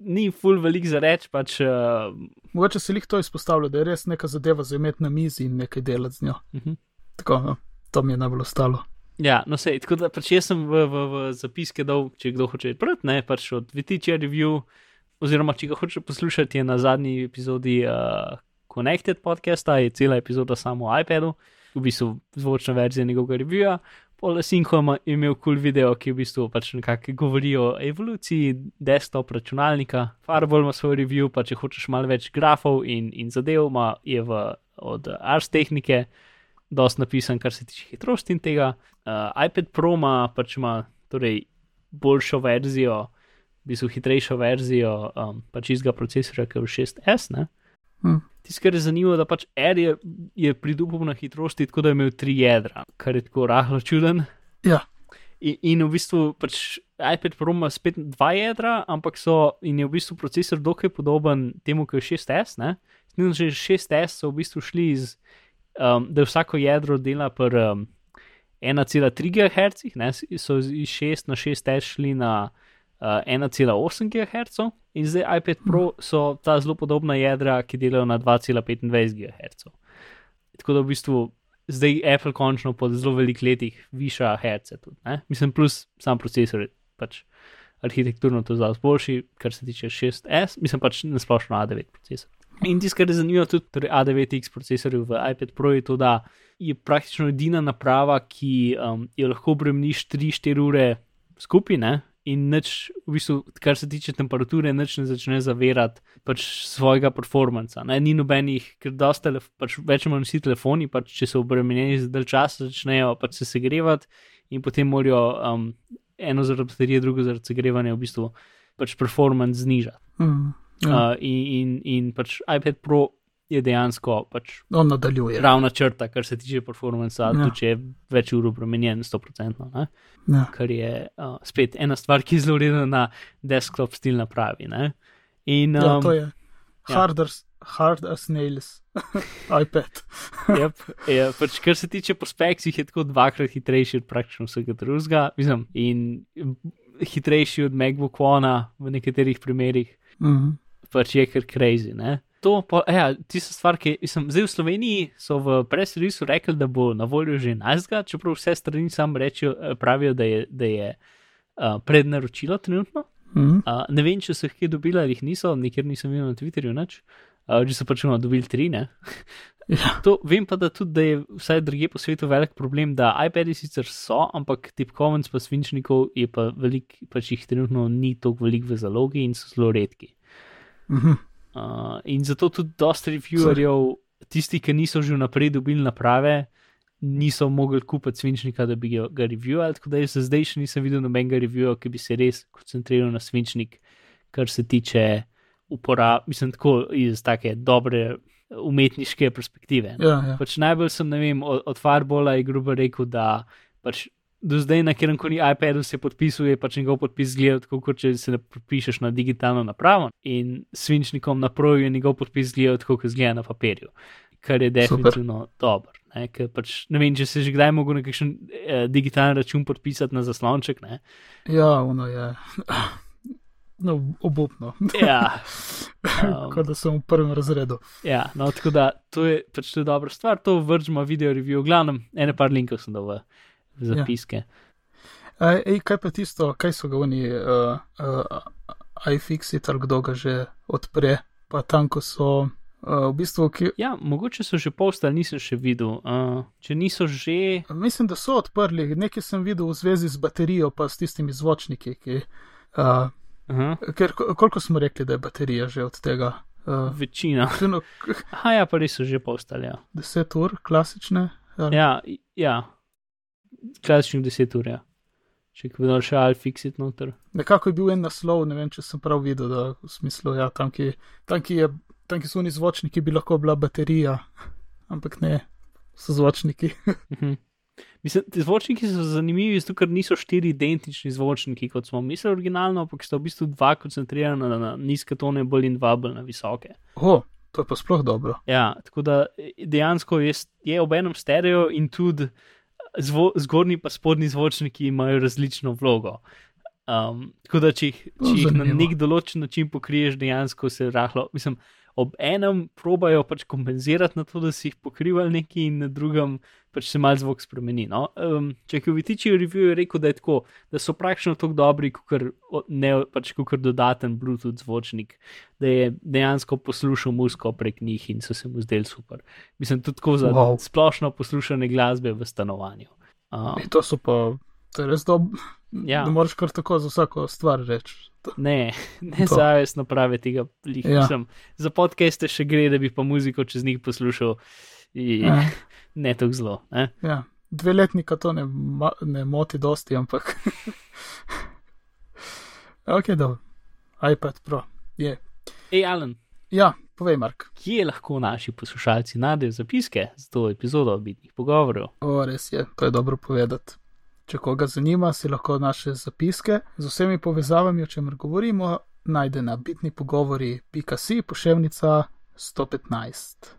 ni full velik za reči. Pač, uh... Mogoče se jih to izpostavlja, da je res neka zadeva za imeti na mizi in nekaj delati z njo. Uh mhm. -huh. Tako, no, to mi je najbolj ostalo. Ja, no, sej, tako da pač jaz sem v, v, v zapiske dal, če kdo hoče priti, ne pač od VTC review, oziroma če ga hoče poslušati, je na zadnji epizodi uh, Connected podcasta, je cela epizoda samo o iPadu, v bistvu zvočna verzija njegovega reviewa, Pole Sinko je imel kul cool video, ki v bistvu pač nekako govori o evoluciji desktop računalnika. Fireball ima svoj review, pa če hočeš malo več grafov in, in zadev, ima je v, od Ars tehnike, dost napisan, kar se tiče hitrosti in tega. Uh, iPad Pro ima pač ima torej boljšo verzijo, v bistvu hitrejšo verzijo um, pač izga procesora, ki je v 6S. Ne? Hmm. Tisto, kar je zanimivo, da pač Air je, je pridobil na hitrosti, tako da je imel tri jedra, kar je tako rahlo čuden. Ja. In, in v bistvu pač iPad Pro ima spet dva jedra, ampak so in je v bistvu procesor dokaj podoben temu, ki je 6S. Snimno, že 6S so v bistvu šli iz, um, da vsako jedro dela per um, 1,3 GHz, so iz 6 na 6S šli na uh, 1,8 GHz in zdaj iPad Pro mhm. so ta zelo podobna jedra, ki delajo na 2,25 GHz. Tako da v bistvu zdaj Apple končno po zelo velikih letih viša herce tudi. Ne? Mislim, plus sam procesor, pač arhitekturno to zdaj boljši, kar se tiče 6S, mislim pač na splošno A9 procesor. In tisto, kar je zanimivo, tudi torej A9X procesorju v iPad Pro je to, da je praktično edina naprava, ki um, jo lahko bremeniš 3-4 ure skupaj, in nič, v bistvu, kar se tiče temperature, nič ne začne zavirati pač svojega performanca. Ne? Ni nobenih, ker dosta pač več imamo vsi telefoni, pač če so obremenjeni za dalj časa, začnejo pač se segrevati in potem morajo um, eno zaradi baterije, drugo zaradi segrevanja v bistvu pač performance znižati. Mm, ja. uh, in, in, in pač iPad Pro je dejansko pač ravna črta, kar se tiče performansa, ja. tudi če je več ur obremenjen, 100%. Ja. Kar je uh, spet ena stvar, ki je zelo urejena na desktop stil napravi. In, um, ja, to je harder. Ja. Hard as nails, iPad. yep, ja, pač, kar se tiče prospekcij, je tako dvakrat hitrejši od praktično vsega drugega, in hitrejši od MacBook One v nekaterih primerih. Uh mhm. -huh. Pač je kar crazy. Ne? To, pa, ja, tista stvar, ki sem zdaj v Sloveniji, so v presrisu rekli, da bo na voljo že nazga, čeprav vse strani sam rečejo, eh, pravijo, da je, da je uh, prednaročilo trenutno. Mhm. Uh, ne vem, če so jih kje dobili ali jih niso, nikjer nisem videl na Twitterju, nič. Uh, že so pač no, dobili tri, ne. Ja. To, vem pa, da tudi, da je vsaj druge po svetu velik problem, da iPadi sicer so, ampak tipkovnic pa svinčnikov je pa velik, pač jih trenutno ni toliko velik v zalogi in so zelo redki. Mhm. Uh, in zato tudi dosta reviewerjev, tisti, ki niso že vnaprej dobili naprave, niso mogli kupiti svinčnika, da bi ga, reviewali. Tako da jaz zdaj še nisem videl nobenega reviewa, ki bi se res koncentriral na svinčnik, kar se tiče uporabe, mislim, tako iz take dobre umetniške perspektive. ne. Ja, ja. Pač najbolj sem, ne vem, od, od Farbola je grobo rekel, da pač do zdaj na kjerem koli iPadu se podpisuje, pač njegov podpis zgleda tako, kot če se podpišeš na digitalno napravo in svinčnikom na proju je njegov podpis zgleda tako, kot zgleda na papirju, kar je definitivno dobro. Ne, ker pač, ne vem, če se že kdaj mogel na kakšen eh, digitalni račun podpisati na zaslonček. Ne? ja, ono je. No, obupno. Ja, Um. Kot da sem v prvem razredu. ja, no, tako da to je pač to je dobra stvar, to vržemo video review, v glavnem, ene par linkov sem dal v, v zapiske. Ej, ej, kaj pa tisto, kaj so ga oni, uh, uh, iFixit ali kdo ga že odpre, pa tam, ko so uh, v bistvu, ki, Ja, mogoče so že postali, nisem še videl. Uh, če niso že, mislim, da so odprli, nekaj sem videl v zvezi z baterijo, pa s tistimi zvočniki, ki, uh, aha, ker ko- koliko smo rekli, da je baterija že od tega. Uh, večina. Aha, ja, pa res so že postali. Ja, 10 ur, klasične. ali- ja, ja. Klasičnih 10 ur. Ja. Če bi dal še Alfixit noter. Nekako je bil en naslov, ne vem, če sem prav videl, da v smislu, ja, tam, ki, tam, ki, je, tam, ki so oni zvočniki, bi lahko bila baterija, ampak ne, so zvočniki. Mhm. Mislim, ti zvočniki so zanimivi, zato ker niso štiri identični zvočniki, kot smo mislili originalno, ampak sta v bistvu dva koncentrirana na, na nizke tone bolj in dva bolj na visoke. O, to je pa sploh dobro. Ja, tako da eh, dejansko je, je ob enem stereo in tudi zvo, zgornji pa spodnji zvočniki imajo različno vlogo. Um, tako da, če jih, če jih na nek določen način pokriješ, dejansko se rahlo, mislim, ob enem probajo pač kompenzirati na to, da si jih pokrivali neki, in na drugem pač se mal zvok spremeni. No? Um, če Kovitiči v review je rekel, da je tako, da so praktično tako dobri, kot ne pač kot dodaten Bluetooth zvočnik, da je dejansko poslušal muziko prek njih in so se mu zdeli super. Mislim, tudi tako za wow. splošno poslušanje glasbe v stanovanju. Um, E, to so pa, to je res dobro. Ja. Ne moreš kar tako za vsako stvar reči. Ne, ne To. zavest naprave tega lih. Ja. Ja. Za podcaste še gre, da bi pa muziko čez njih poslušal. In, Ja. ne tako zelo. Ne? Ja, dve letnika to ne, ne moti dosti, ampak. ok, dobro. iPad Pro je. Ej, Alan, Ja, povej, Mark. kje lahko naši poslušalci najdejo zapiske za to epizodo bitnih pogovorov? O, res je, to je dobro povedati. Če koga zanima, si lahko naše zapiske z vsemi povezavami, o čemer govorimo, najde na bitni pogovori.si poševnica 115.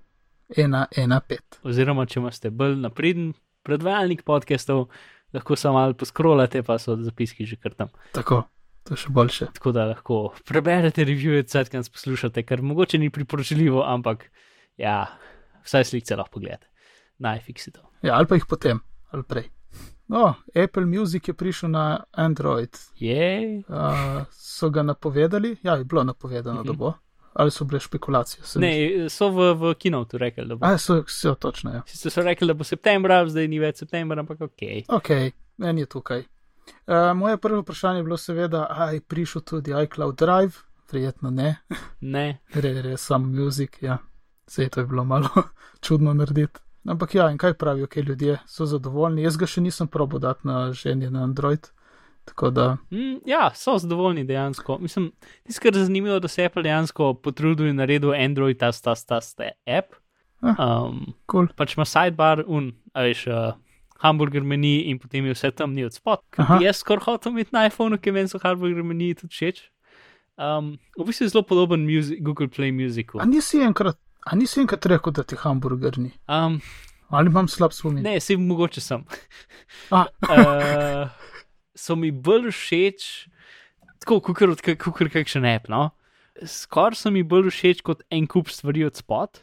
115. Oziroma, če imate bolj napreden predvajalnik podcastov, lahko samo malo poskrolate, pa so zapiski že kar tam. Tako, to je še boljše. Tako da lahko preberete revije, cvetkans poslušate, kar mogoče ni priporočljivo, ampak ja, vsaj slikce lahko pogledate. Najfiksi to. Ja, ali pa jih potem, ali prej. No, Apple Music je prišel na Android. Je. Uh, so ga napovedali, ja, je bilo napovedano, mm -hmm. da bo. Ali so bile špekulacije? Se mi zdi. Ne, so v, v kinotu rekli, da bo. A, so, so točno, ja. Sicer so rekli, da bo septembra, zdaj ni več septembra, ampak ok. Ok, en je tukaj. Uh, moje prvo vprašanje je bilo seveda, ali je prišel tudi iCloud Drive, verjetno ne, Ne, gre res samo Music, ja. Sej to je bilo malo čudno narediti. Ampak ja, in kaj pravijo, kaj ljudje so zadovoljni. Jaz ga še nisem probo dati na ženje na Android. Da, mm, ja, so zadovoljni dejansko. Mislim, tisto, kar je zanimivo, da se Apple dejansko potrudil in naredil Android, ta sta sta sta app. Um, kul. Cool. pač ima sidebar, un, a veš, uh, hamburger meni in potem je vse tam ni od. Aha. Jaz skoraj hotel imeti na iPhonu, ki meni so hamburger meni tudi všeč. Um, v bistvu je zelo podoben music, Google Play Musicu. A nisi enkrat, a nisi enkrat rekel, da ti hamburger ni? Um, Ali imam slab spomin? ne, se mogoče sem. Uh, so mi bolj všeč, tako kot kakšen app. No? Skoraj so mi bolj všeč kot en kup stvari od spod,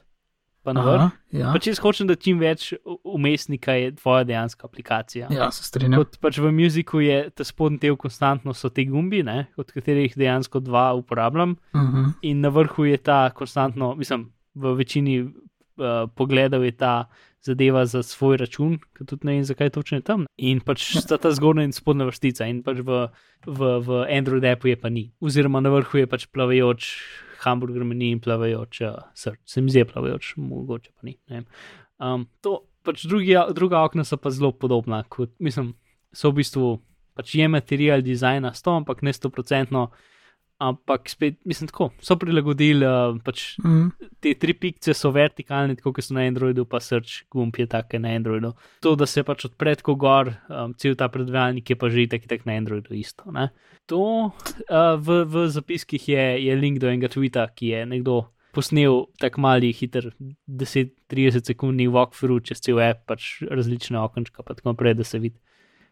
pa vrh. Ja. Pač jaz hočem, da čim več umestnika je tvoja dejanska aplikacija. ja, se strinjam. Kot pač v muziku je ta spodnji del konstantno so te gumbi, ne, od katerih dejansko dva uporabljam, Uh -huh. in na vrhu je ta konstantno, mislim, v večini uh, pogledov je ta zadeva za svoj račun, ki tudi ne vem, zakaj točno je tam. In pač sta ta zgornja in spodnja vrstica, in pač v, v, v Android appu je pa ni. Oziroma na vrhu je pač plavajoč hamburger meni in plavajoč uh, srč. Se mi zdi plavajoč, mogoče pa ni. Um, to pač drugi, druga okna so pa zelo podobna, kot mislim, so v bistvu pač je material dizajna 100, ampak ne 100%. Ampak spet, mislim, tako so prilagodili uh, pač Mm. te tri pikce so vertikalne, tako kot so na Androidu, pa srč gumb je tak na Androidu. To, da se pač odpre tako gor, um, cel ta predvajalnik je pa že tako tak na Androidu isto. Ne? To uh, v, v zapiskih je, je link do enega tvita, ki je nekdo posnel tak mali, hiter 10-30 sekundni walkthrough čez cel app, pač različne okenčka, pa tako naprej, da se vidi,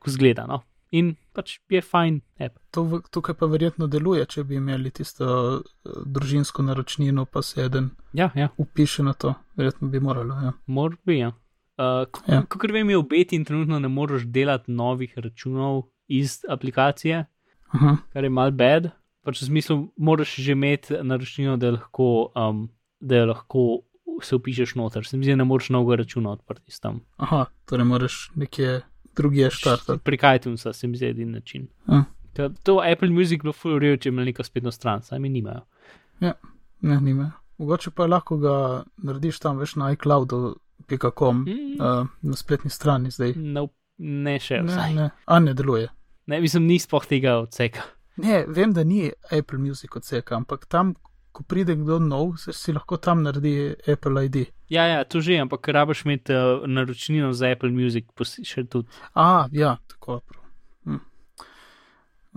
ko zgleda. No? In pač je fajn app. To v, tukaj pa verjetno deluje, če bi imeli tisto eh, družinsko naročnino, pa se eden Ja, ja. upiše na to. Verjetno bi moralo. Ja. Morbi, ja. Uh, Ja. Kot vem, je v beti in trenutno ne moreš delati novih računov iz aplikacije, Aha. kar je mal bed. Pač v smislu, moraš že imeti naročnino, da lahko, um, da lahko se upišeš noter. Se mi zdi, da ne moreš novega računa odprti tam. Aha, torej moraš nekje drugje štartati. Pri iTunesu se mi zdi edini način. Ja. To, to Apple Music bilo full real, če imajo neko spletno stran, sami nimajo. Ne, nima. Mogoče pa lahko ga narediš tam več na iCloud.com Mm, uh, na spletni strani zdaj. no, ne še Ne, vsaj. Ne. ne, a ne deluje. ne, mislim, ni spoh tega odseka. Ne, vem, da ni Apple Music odseka, ampak tam, ko pride kdo nov, se si lahko tam naredi Apple ID. Ja, ja, to že, ampak rabiš imeti uh, naročnino za Apple Music, še tudi. A, ja, tako prav. Hm.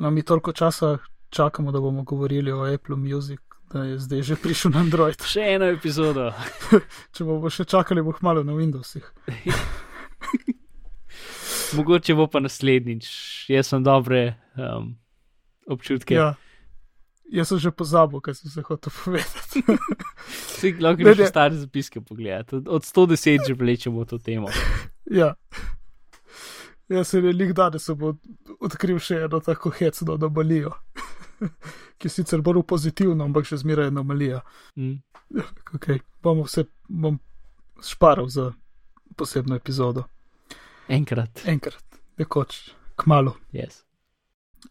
No, mi toliko časa čakamo, da bomo govorili o Apple Music, da je zdaj že prišel na Android. Še eno epizodo. Če bomo še čakali, bo hmalo na Windowsih. Mogoče bo pa naslednjič. Jaz sem dobre um, občutke. Ja. Jaz sem že pozabil, kaj sem se hotel povedati. Vsi lahko greš ne. stare zapiske pogledati. Od, od 110 že vlečemo to temo. ja. Jaz se je lik danes bo odkril še eno tako hecno anomalijo, ki je sicer bolj pozitivna, ampak še zmeraj anomalija. Mm. Okay. Bomo vse bom šparal za posebno epizodo. Enkrat. Enkrat, nekoč, kmalo. Yes.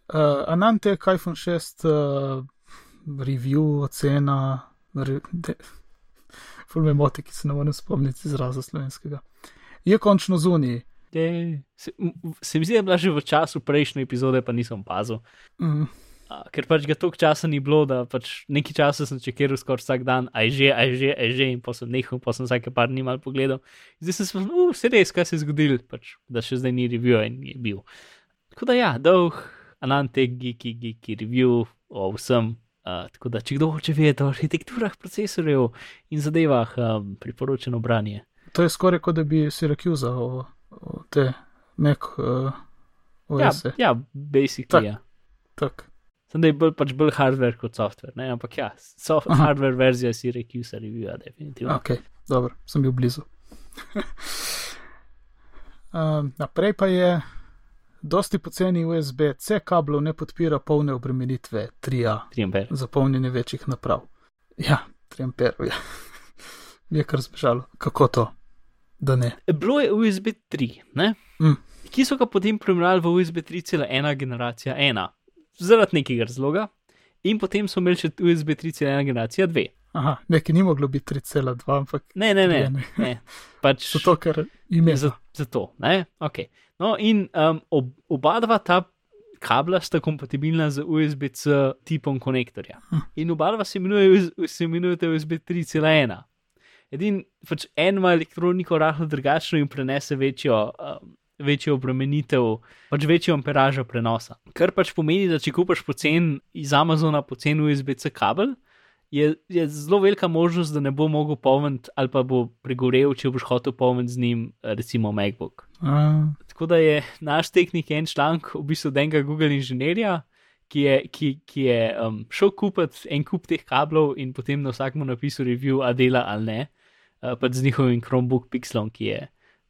Uh, Anante, iPhone 6, uh, review, ocena, re, de, ful me moti, ki se ne morem spomniti izraza slovenskega. Je končno zunij. Je, se, se mi zdi, da je bila že v času prejšnje epizode, pa nisem opazil. Mm, A, ker pač ga toliko časa ni bilo, da pač nekaj časa sem čekiral skoraj vsak dan, aj že, aj že, aj že, in pa sem nehal, pa sem vsake par dni mal pogledal. Zdaj sem se spomnil, uh, se res, kaj se je zgodilo, pač, da še zdaj ni review in je bil. Tako da ja, dolg, anante, geeki, geeki review o vsem. Uh, tako da, če kdo hoče vedeti o arhitekturah procesorjev in zadevah, um, priporočeno branje. to je skoraj kot da bi Syracuse o, o te Mac uh, Ja, OS. ja, basically. Tak. Ja. Tak. Sem da je bolj, pač bolj hardware kot software, ne? ampak ja, so, Aha. hardware verzija si rekel, se reviewa, definitivno. Ok, dobro, sem bil blizu. um, naprej pa je, dosti poceni USB-C kablov ne podpira polne obremenitve 3A. 3 ampere. za polnjenje večjih naprav. Ja, 3 amperov je. Mi je kar zbežalo. Kako to, da ne? Bilo je USB 3, ne? Mm. ki so ga potem prebrali v USB 3.1 generacija 1, zaradi nekega razloga, in potem so imeli še USB 3.1 generacija 2. Aha, nekaj ni moglo biti 3,2, ampak Ne, ne, ne, ne. ne. pač zato, ker ime za, za to. Ne? Okay. No, in um, ob, oba dva ta kabla sta kompatibilna z USB-C tipom konektorja. Hm. In oba dva se imenuje- se imenujeta USB 3.1. Edin, pač en ima elektroniko rahlo drugačno in prenese večjo, um, večjo obremenitev, pač večjo amperažo prenosa. Kar pač pomeni, da če kupaš pocen iz Amazona pocen USB-C kabel, je, je zelo velika možnost, da ne bo mogel polniti ali pa bo pregorel, če boš hotel polniti z njim, recimo MacBook. A, Tako da je naš tehnik en članek, v bistvu enega Google inženirja, ki je, ki, ki je um, šel kupiti en kup teh kablov in potem na vsakem napisal review, a dela ali ne. uh, pač z njihovim Chromebook Pixelom, ki je,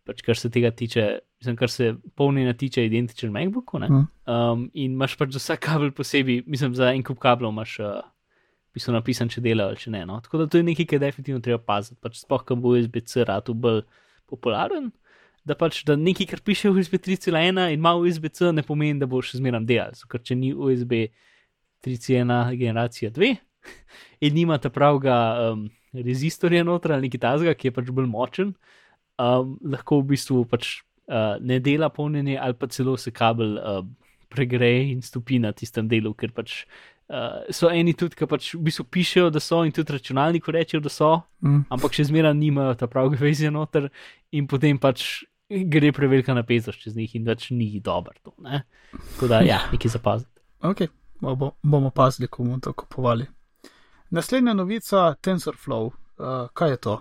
pač, kar se tega tiče, mislim, kar se polnjenja tiče, identičen MacBooku. Mhm. Um, in imaš pač za vsak kabel posebej, mislim, za en kup kablov imaš. Uh, Pisno napisan, če dela ali če ne. No? Tako da to je nekaj, kar definitivno treba paziti. Pač sploh, ko bo USB-C ratu bolj popularen, da pač da nekaj, kar piše v USB 3.1 in ima USB-C, ne pomeni, da bo še zmeraj delal. Ker če ni USB 3.1 generacija 2 in nima ta pravega um, rezistorja noter ali nekaj tazga, ki je pač bolj močen, um, lahko v bistvu pač uh, ne dela polnjenje ali pa celo se kabel uh, pregreje in stopi na tistem delu, ker pač. Uh, so eni tudi, ki pač v bistvu pišejo, da so, in tudi računalniki rečejo, da so, Mm. ampak še zmeraj nimajo ta pravega vezja noter, in potem pač gre prevelika napetost čez njih in več ni dobro. To, ne? Tako da, ja, nekaj zapaziti. Ok, bo, bomo pazili, ko bomo to kupovali. Naslednja novica, TensorFlow. Uh, kaj je to?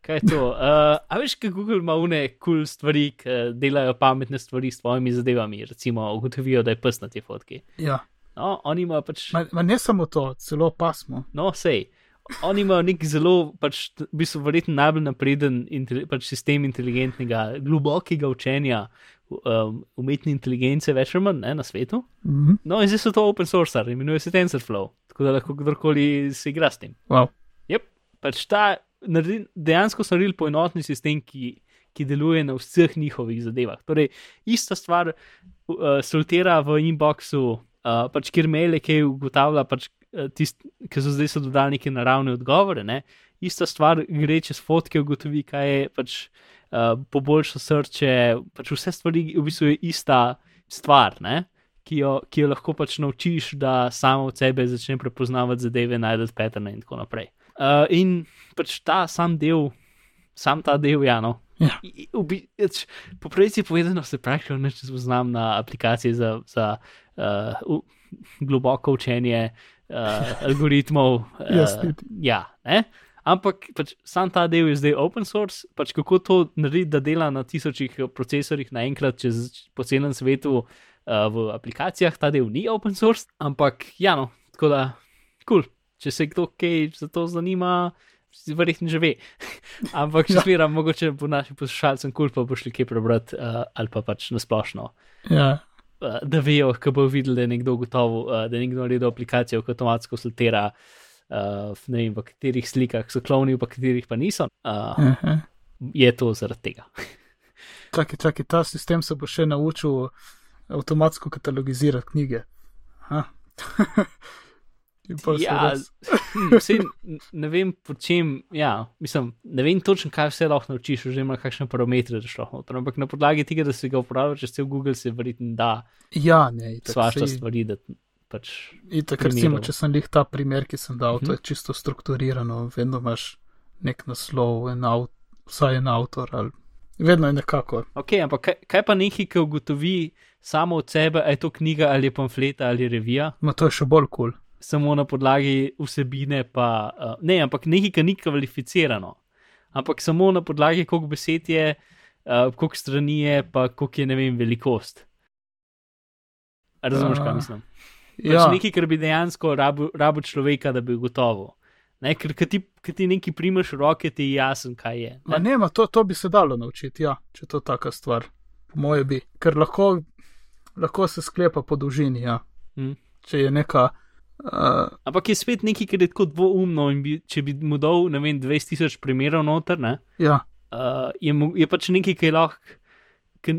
Kaj je to? Uh, a veš, kaj Google ima une kul cool stvari, ki delajo pametne stvari s tvojimi zadevami, recimo ugotovijo, da je pes na te fotki. Ja. No, oni imajo pač, Ma, ma ne samo to, celo pasmo. no, sej. Oni imajo nek zelo, pač, v bistvu, verjetno najbolj napreden intel, pač sistem inteligentnega, globokega učenja um, umetne inteligence, več ali manj ne, na svetu. Mhm. No, in zdaj so to open source, imenuje se TensorFlow, tako da lahko kdorkoli se igra s tem. Wow. Yep, pač ta naredi, dejansko so naredili poenotni sistem, ki, ki deluje na vseh njihovih zadevah. Torej, ista stvar uh, sortira v inboxu, uh, pač kjer maile, ki ugotavlja, pač, uh, tist, ki so zdaj so dodali neke naravne odgovore. Ne? Ista stvar gre čez fotke, ugotovi, kaj je pač. Uh, poboljša srce, pač vse stvari, v bistvu je ista stvar, ne? ki jo, ki jo lahko pač naučiš, da samo od sebe začne prepoznavati zadeve, najdete patterne in tako naprej. Uh, in pač ta sam del, sam ta del, ja, no. Ja. Po pravici povedano, se praktično ne spoznam na aplikacije za, za uh, globoko učenje uh, algoritmov. Uh, ja, ne. Ampak pač, sam ta del je zdaj open source, pač kako to narediti, da dela na tisočih procesorjih naenkrat čez po celem svetu uh, v aplikacijah, ta del ni open source, ampak ja, no, tako da, kul, cool. če se kdo kaj za to zanima, verjetno že ve. ampak če Ja. smeram, mogoče bo našim poslušalcem kul, cool, pa bo šli kaj prebrati uh, ali pa pač nasplošno. Ja. Uh, da vejo, ko bo videl, da je nekdo gotovo, uh, da je nekdo naredil aplikacijo, ki avtomatsko sortira, uh, ne vem, v katerih slikah so klovni, v katerih pa niso. Uh, Aha. je to zaradi tega. Čakaj, čakaj, ta sistem se bo še naučil avtomatsko katalogizirati knjige. Aha. In pol se Ja, res- hm, ne vem, po čem. Ja, mislim, ne vem točno, kaj vse lahko naučiš, ima kakšne parametre, da šlo noter. Ampak na podlagi tega, da se ga uporablja čez cel Google, se verjetno da ja, ne, svašta stvari. Da, pač, Itak, recimo, če sem lih ta primer, ki sem dal, to Mhm. je čisto strukturirano, vedno imaš nek naslov, en av, vsaj en avtor, ali vedno je nekako. ok, ampak kaj, kaj pa nekaj, ki ugotovi samo od sebe, ali je to knjiga ali je pamfleta ali revija, Ma to je še bolj kul. Cool. Samo na podlagi vsebine, pa uh, ne, ampak nekaj, ki ni kvalificirano, ampak samo na podlagi, koliko besed je, uh, koliko strani je, pa koliko je, ne vem, velikost. Razumeš, kaj A, mislim? Pač Ja, nekaj, kar bi dejansko rabil, rabil človeka, da bi gotovo. Ne, ker ko ti, ko ti nekaj primeš v roke, ti je jasen, kaj je. ma ne, ma to, to bi se dalo naučiti, ja, če to taka stvar. Po moje bi, ker lahko, lahko se sklepa po dolžini, ja. Mm. Če je neka. Uh, Ampak je spet nekaj, kar je tako dvoumno. in Bi, če bi mu dal, ne vem, 20 tisoč primerov noter, ne, ja, uh, je, mo- je pač nekaj, ki je lahko.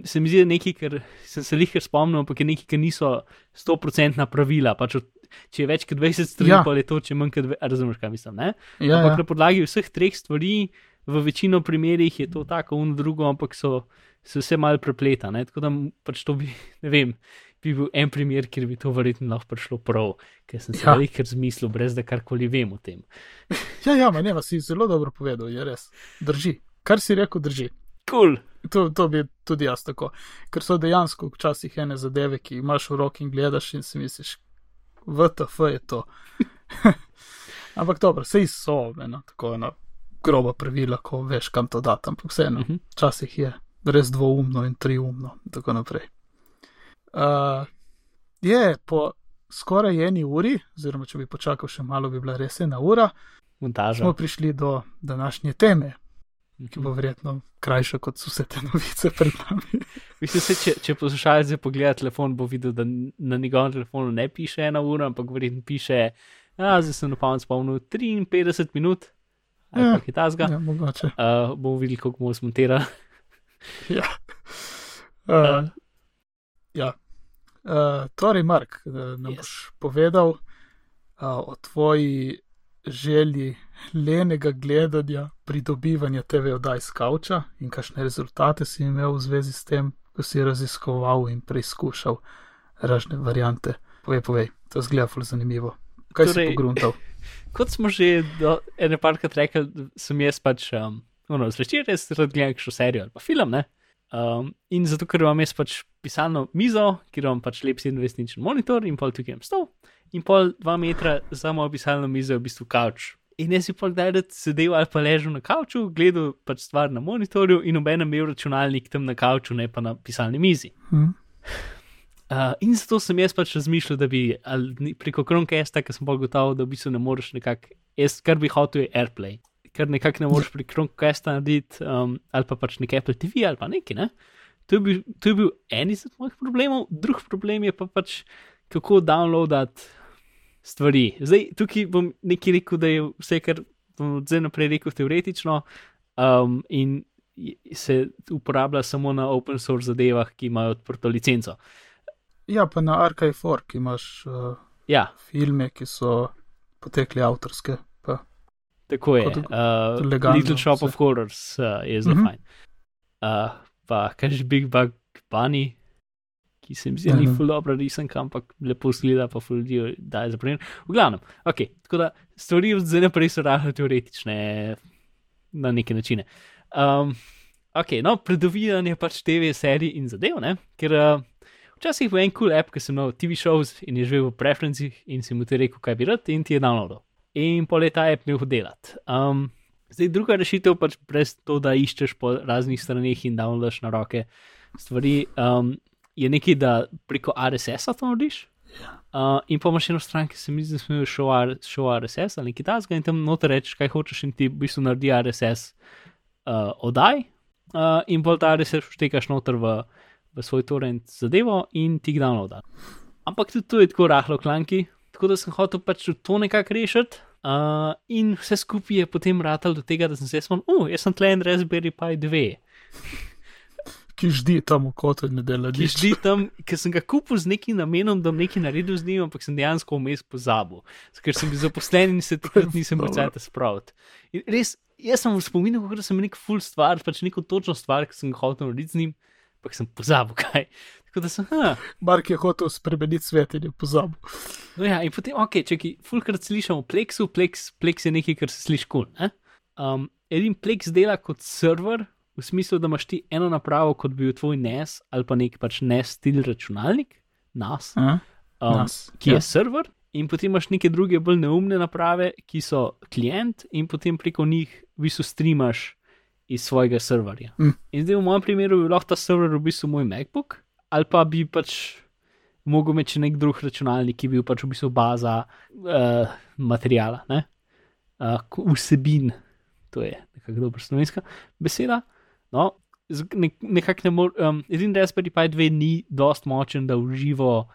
Se mi zdi, da je nekaj, kar sem se jih spomnil, ampak je nekaj, ki niso 100% pravila. Pač od, če je več kot 20 strani, Ja. pa je to, če manj kot 20, razumeš, kaj mislim. Ne? ja, ampak ja. na podlagi vseh treh stvari, v večino primerih je to tako, un drugo, ampak so se vse malo prepleta. Ne? Tako da pač to bi, ne vem, bi bil en primer, kjer bi to verjetno lahko prišlo prav, ker sem se Ja. veliko razmislil, brez da karkoli vem o tem. ja, ja, ma ne, vas si zelo dobro povedal, je res. Drži. Kar si rekel, drži. Cool. To, to bi tudi jaz tako. Ker so dejansko včasih ene zadeve, ki imaš v roki in gledaš in si misliš, VTF je to. Ampak dobro, sej so ena tako ena groba pravila, ko veš, kam to dati, ampak vseeno, Mhm. včasih je res dvoumno in triumno in tako naprej. Uh, je po skoraj eni uri, oziroma če bi počakal še malo, bi bila res ena ura, Montaža. smo prišli do današnje teme. ki bo verjetno krajša kot vse te novice pred nami. Mislim, se, če, če poslušalec pogleda telefon, bo videl, da na njegovem telefonu ne piše ena ura, ampak verjetno piše, da zdaj sem na pamet spomnil 53 minut. Ja, je ta zga. Ja, mogoče. Uh, bomo videli, kako bomo zmontirali. ja. Uh, ja. Uh, torej, Mark, nam yes. boš povedal uh, o tvoji želji lenega gledanja, pridobivanja TV oddaj z kavča in kakšne rezultate si imel v zvezi s tem, ko si raziskoval in preizkušal razne variante. Povej, povej, to zgleda zelo zanimivo. Kaj torej, si pogruntal? Kot smo že ene parkrat rekli, sem jaz pač, um, no, zvečer res rad gledam še serijo ali pa film, ne? Um, in zato, ker imam jaz pač pisalno mizo, kjer imam pač lep 27-inčen monitor in pol tukaj imam stol, in pol dva metra za mojo pisalno mizo je v bistvu kavč. In jaz si kdaj da sedel ali pa ležal na kavču, gledal pač stvar na monitorju in obenem imel računalnik tam na kavču, ne pa na pisalni mizi. Hmm. Uh, in zato sem jaz pač razmišljal, da bi preko Chromecasta, ker sem pa gotovo, da v bistvu ne moreš nekako, jaz kar bi hotel je AirPlay, ker nekako ne moreš preko Chromecasta narediti um, ali pa pač nek Apple TV ali pa neki. Ne? To, je bil, to je bil en izmed mojih problemov, drug problem je pa pač kako downloadati stvari. Zdaj, tukaj bom nekaj rekel, da je vse, kar bom zdaj naprej rekel, teoretično um, in se uporablja samo na open source zadevah, ki imajo odprto licenco. Ja, pa na Archive4, ki imaš uh, ja. filme, ki so potekli avtorske. Pa. Tako je. Uh, Little Shop vse. of Horrors uh, je zelo mhm. -huh. fajn. Uh, pa kažeš Big Bug Bunny, ki se mi zdi, da ni ful dobro risen, ampak lepo zgleda, pa ful ljudi da je zapremljen. V glavnem, ok, tako da stvari zdaj naprej so rahlo teoretične na neke načine. Um, ok, no, predovijanje pač TV serij in zadev, ne? ker uh, včasih v en cool app, ki sem imel TV shows in je živel v preferencih in si mu ti rekel, kaj bi rad in ti je downloadil. In pol leta app nehal delati. Um, zdaj druga rešitev pač brez to, da iščeš po raznih straneh in downloadaš na roke stvari. Um, je nekaj, da preko RSS-a to narediš. Ja. Uh, in pa imaš eno stran, ki se mi zdi, da smo imeli šel RSS ali nekaj takega, in tam noter rečeš, kaj hočeš, in ti v bistvu naredi RSS uh, oddaj, uh, in bolj ta RSS štekaš noter v, v svoj torrent zadevo in ti ga downloada. Ampak tudi to je tako rahlo klanki, tako da sem hotel pač to nekako rešiti. Uh, in vse skupaj je potem ratal do tega, da sem se spomnil, uh, jaz sem tlen Raspberry Pi 2 ki ždi tam v kotu in ne dela nič. Ki ždi tam, ker sem ga kupil z nekim namenom, da bom nekaj naredil z njim, ampak sem dejansko vmes pozabil, ker sem bil zaposlen in se takrat nisem tega spraviti. In res, jaz sem v spominu, da sem nek full stvar, pač neko točno stvar, ki sem ga hotel narediti z njim, ampak sem pozabil kaj. Tako da sem, ha. Mark je hotel spremeniti svet in je pozabil. No ja, in potem, ok, če ki fulkrat slišimo pleksu, pleks, pleks je nekaj, kar se sliši kul. Cool, um, Edin pleks dela kot server, v smislu, da imaš ti eno napravo, kot bi bil tvoj NES ali pa nek pač NES stil računalnik, NAS, um, nas ki ja. je server, in potem imaš neke druge bolj neumne naprave, ki so klient, in potem preko njih v bistvu streamaš iz svojega serverja. Mm. In zdaj v mojem primeru bi lahko ta server v bistvu moj MacBook, ali pa bi pač. Mogoče imeti nek drug računalnik, ki bi bil pač v bistvu baza uh, materijala, uh, vsebin, to je nekako dobro slovenska beseda. No, nekako ne morem. Um, edini Raspberry Pi 2 ni dost močen, da uživo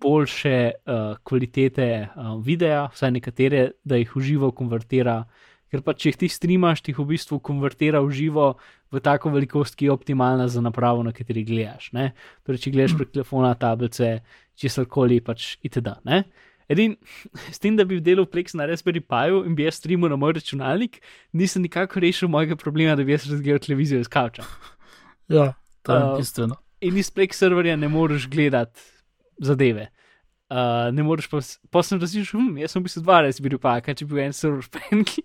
boljše uh, kvalitete uh, videa, vsaj nekatere, da jih uživo konvertira. Ker pa če jih ti streamaš, ti jih v bistvu konvertira v živo v tako velikost, ki je optimalna za napravo, na kateri gledaš. Torej, če gledaš prek telefona, tablice, česar koli, pač itd. Edin, s tem, da bi delal Plex na Raspberry Pi in bi jaz streamal na moj računalnik, nisem nikakor rešil mojega problema, da bi jaz razgledal televizijo iz kavča. Ja, to je uh, bistveno. In iz Plex serverja ne moreš gledati zadeve. Uh, ne moreš pa, pa sem razmišljal, hm, jaz sem bil dva Raspberry Pi, kaj če bi bil en server penki.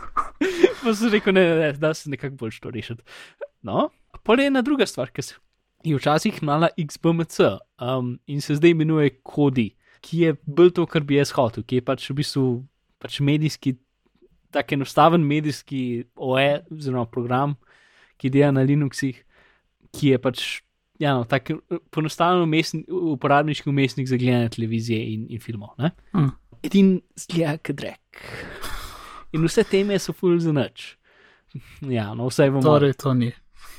pa sem rekel, ne, ne, ne, da se nekako bolj to rešiti. No, pa je ena druga stvar, ki se je včasih imala XBMC um, in se zdaj imenuje Kodi ki je bil to, kar bi jaz hotel, ki je pač v bistvu pač medijski, tako enostaven medijski OE, oziroma program, ki dela na Linuxih, ki je pač ja, no, tako poenostavljen uporabniški umestnik za gledanje televizije in, in filmov. Hmm. Edin zgleda, kot rek. In vse teme so full za noč. ja, no, vse bomo. Torej, to ni.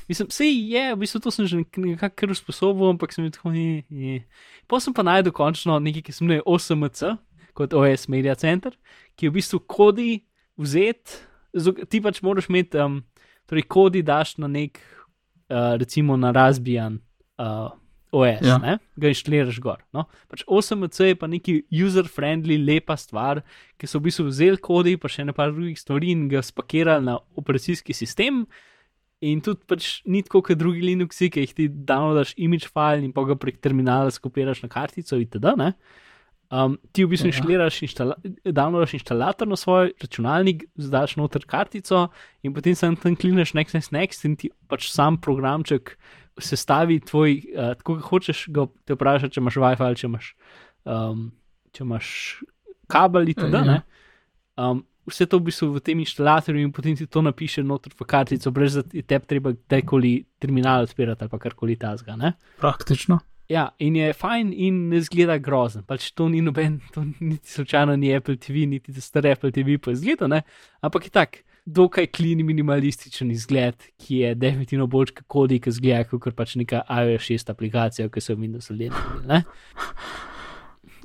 Mislim, vse je, v bistvu to sem že nekako usposobil, ampak sem tako ni. ni. Pa sem pa najdel končno nekaj, ki se imenuje OSMC, kot OS Media Center, ki je v bistvu kodi vzet, ti pač moraš imeti, um, torej kodi daš na nek, uh, recimo na razbijan. Uh, OS, ja. ne, ga inštaliraš gor. No? Pač 8C je pa neki user-friendly, lepa stvar, ki so v bistvu vzeli kodi, pa še nekaj drugih stvari in ga spakirali na operacijski sistem. In tudi pač ni tako kot drugi Linuxi, ki jih ti downloadaš image file in pa ga prek terminala skopiraš na kartico itd. Um, ti v bistvu ja. inštaliraš, inštala, downloadaš inštalator na svoj računalnik, zdaš noter kartico in potem sem tam klineš next, next, next in ti pač sam programček sestavi tvoj, uh, tako kot hočeš, ga te vprašati, če imaš WiFi ali če imaš, um, če imaš kabel itd. Ja. Um, vse to v bistvu v tem inštalatorju in potem ti to napiše noter v kartico, brez da ti te treba kdajkoli terminal odpirati ali karkoli tazga. Praktično. Ja, in je fajn in ne zgleda grozen. Pač to ni noben, to niti slučajno ni Apple TV, niti za stare Apple TV, pa je zgleda, ne? ampak je tak, dokaj klini minimalističen izgled, ki je definitivno bolj kot kodi, ki zgleda kot pač neka iOS 6 aplikacija, ki so v Windows 11.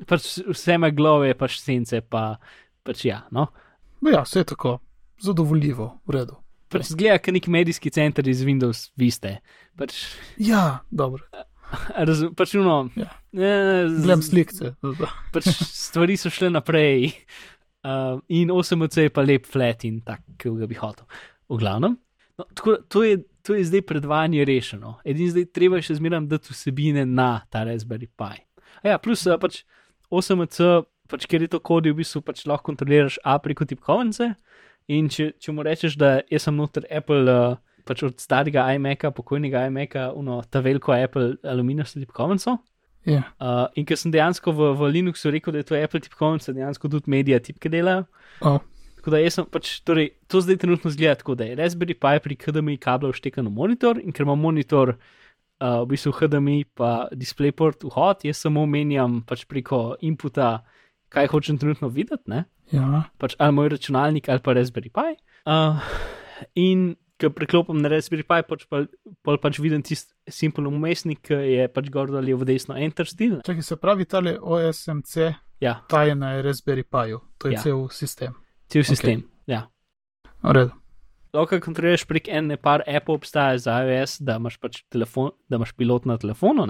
Pač vse me glave, pač sence, pa pač ja. No? Ja, vse je tako, zadovoljivo, v redu. Pač zgleda, kot nek medijski center iz Windows, vi ste. Pač, ja, dobro. Razumem, pač uno. Ja. Slike. Pač stvari so šle naprej. Uh, in 8C je pa lep flat in tak, ki ga bi hotel. V glavnem. No, tako, to, je, to je zdaj predvajanje rešeno. Edini zdaj treba še zmeraj dati vsebine na ta Raspberry Pi. A ja, plus pač 8C pač, ker je to kodi, v bistvu pač lahko kontroliraš A preko tipkovnice. In če, če mu rečeš, da sem noter Apple, uh, pač od starega iMaca, pokojnega iMaca, uno, ta veliko Apple aluminijasto tipkovnico. Yeah. Ja. Uh, in ker sem dejansko v, v Linuxu rekel, da je to Apple tipkovnica, dejansko tudi medija tipke delajo. Oh. Tako da jaz sem pač, torej, to zdaj trenutno zgleda tako, da je Raspberry Pi pri HDMI kablu vštekan v monitor in ker ima monitor uh, v bistvu HDMI pa DisplayPort vhod, jaz samo menjam pač preko inputa kaj hočem trenutno videti. Ja. Pač ali moj računalnik ali pa Raspberry Pi. Uh, in ko preklopim na Raspberry Pi, pač pa, pa pač vidim tisti simpel umestnik, ki je pač gor ali v desno enter stil. Če se pravi, tale OSMC, ja. ta je na Raspberry Pi, to je ja. cel sistem. Cel sistem, okay. ja. V redu lahko kontroliraš prek ene par Apple obstaja za iOS, da imaš pač telefon, da imaš pilot na telefonu.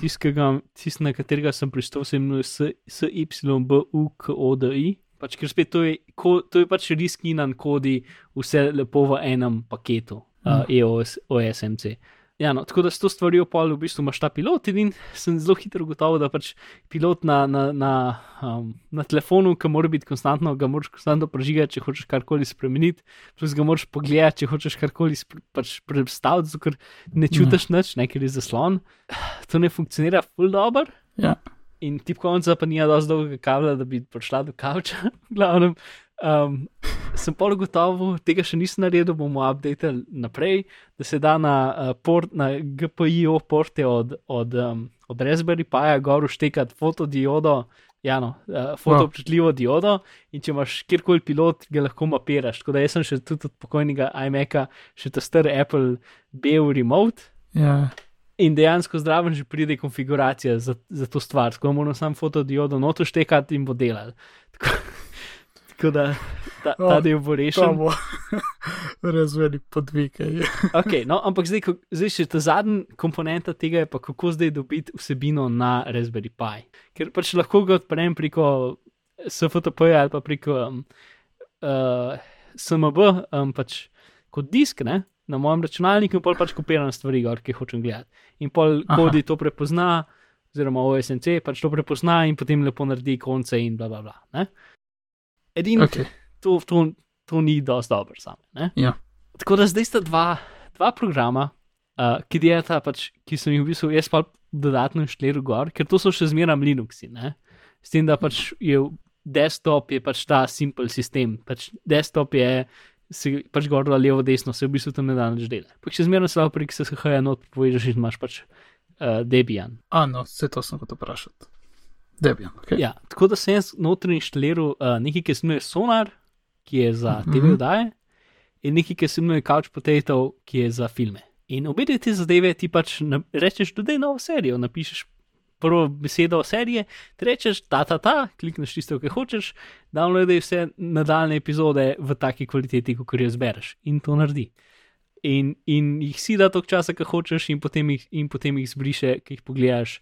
Tiskega, tist, na katerega sem pristal, se imenuje SYBUKODI. Pač, ker spet to je, ko, to je pač riskinan kodi, vse lepo v enem paketu, uh, EOS, OSMC. Ja, no, tako da s to stvarjo pol v bistvu imaš ta pilot in sem zelo hitro gotovo, da pač pilot na, na, na, um, na telefonu, ki mora biti konstantno, ga moraš konstantno prežigati, če hočeš karkoli spremeniti, plus ga moraš pogledati, če hočeš karkoli pač predstaviti, ker ne čutiš ja. nič, nekaj je zaslon. To ne funkcionira full dobro. Ja. In tipkovnica pa nima dovolj dolgega kabla, da bi prišla do kavča, glavnem. Um, sem pol gotovo, tega še nisem naredil, bomo updated naprej, da se da na, uh, port, na GPIO porte od, od, um, od Raspberry Pi gor uštekati fotodiodo, ja, no, uh, fotoobčutljivo diodo in če imaš kjerkoli pilot, ga lahko mapiraš. Tako da jaz sem še tudi od pokojnega iMaca, še ta star Apple BEW remote. Ja. In dejansko zdravo že pride konfiguracija za, za to stvar, tako da moram sam fotodiodo noto štekati in bo delal. Tako da ta, ta oh, del bo rešen. Samo razveli podvike. okay, no, ampak zdaj, ko, zdaj še ta zadnji komponenta tega je pa, kako zdaj dobiti vsebino na Raspberry Pi. Ker pač lahko ga odprem preko SFTP ali pa preko um, uh, SMB, um, pač kot disk ne, na mojem računalniku in pol pač kopiram stvari, gor, ki hočem gledati. In pol kodi to prepozna. Oziroma, OSNC pač to prepozna in potem lepo naredi konce, in bla bla bla. Edino, okay. to, to, to ni dosti dobro samo. Ja. Tako da zdaj sta dva, dva programa, uh, ki delata, pač, ki sem jih v bistvu jaz pa dodatno inštaliral gor, ker to so še zmeraj Linuxi. Ne? S tem, da pač je desktop je pač ta simpel sistem. Pač desktop je. Si pač gor ali levo, desno, se v bistvu tam ne da več dela. Pa če zmerno se lahko prek SHJ not poveš, da imaš pač uh, Debian. A, no, vse to sem hotel vprašati. Debian. Okay. Ja, tako da sem jaz notri inštaliral uh, nekaj, ki se imenuje Sonar, ki je za uh -huh. TV oddaje, in nekaj, ki se imenuje Couch Potato, ki je za filme. In obe te zadeve ti pač rečeš, da je novo serijo, napišeš prvo besedo serije, ti rečeš ta, ta, ta, klikneš tisto, kar hočeš, downloadaj vse nadaljne epizode v taki kvaliteti, kot jo zbereš in to naredi. In, in jih si da toliko časa, kar hočeš, in potem jih, in potem jih zbriše, ki jih pogledaš,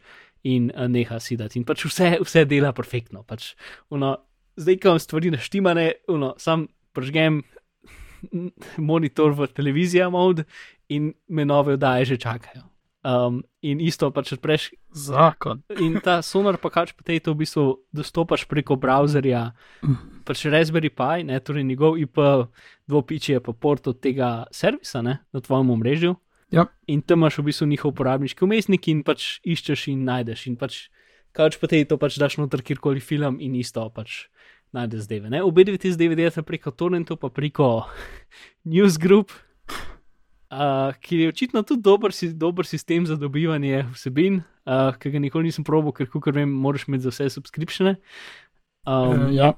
in uh, neha si da. In pač vse, vse dela perfektno. Pač, uno, zdaj, ko imam stvari naštimane, sam pržgem monitor v televizijo mod in me nove oddaje že čakajo. Um, in isto pač odpreš. Zakon. In ta sonar pa kač potem to v bistvu dostopaš preko browserja, pač Raspberry Pi, ne, torej njegov IP, dvopiči je pa port od tega servisa ne, na tvojem omrežju. Ja. In tam imaš v bistvu njihov uporabniški umestnik in pač iščeš in najdeš. In pač kač potem to pač daš noter kjerkoli film in isto pač najdeš zdaj. Obe dve ti zdaj delate preko Torrentu, pa preko Newsgroup uh, ki je očitno tudi dober, dober sistem za dobivanje vsebin, uh, ki ga nikoli nisem probil, ker, kot vem, moraš imeti za vse subskripcije. Um, uh, ja.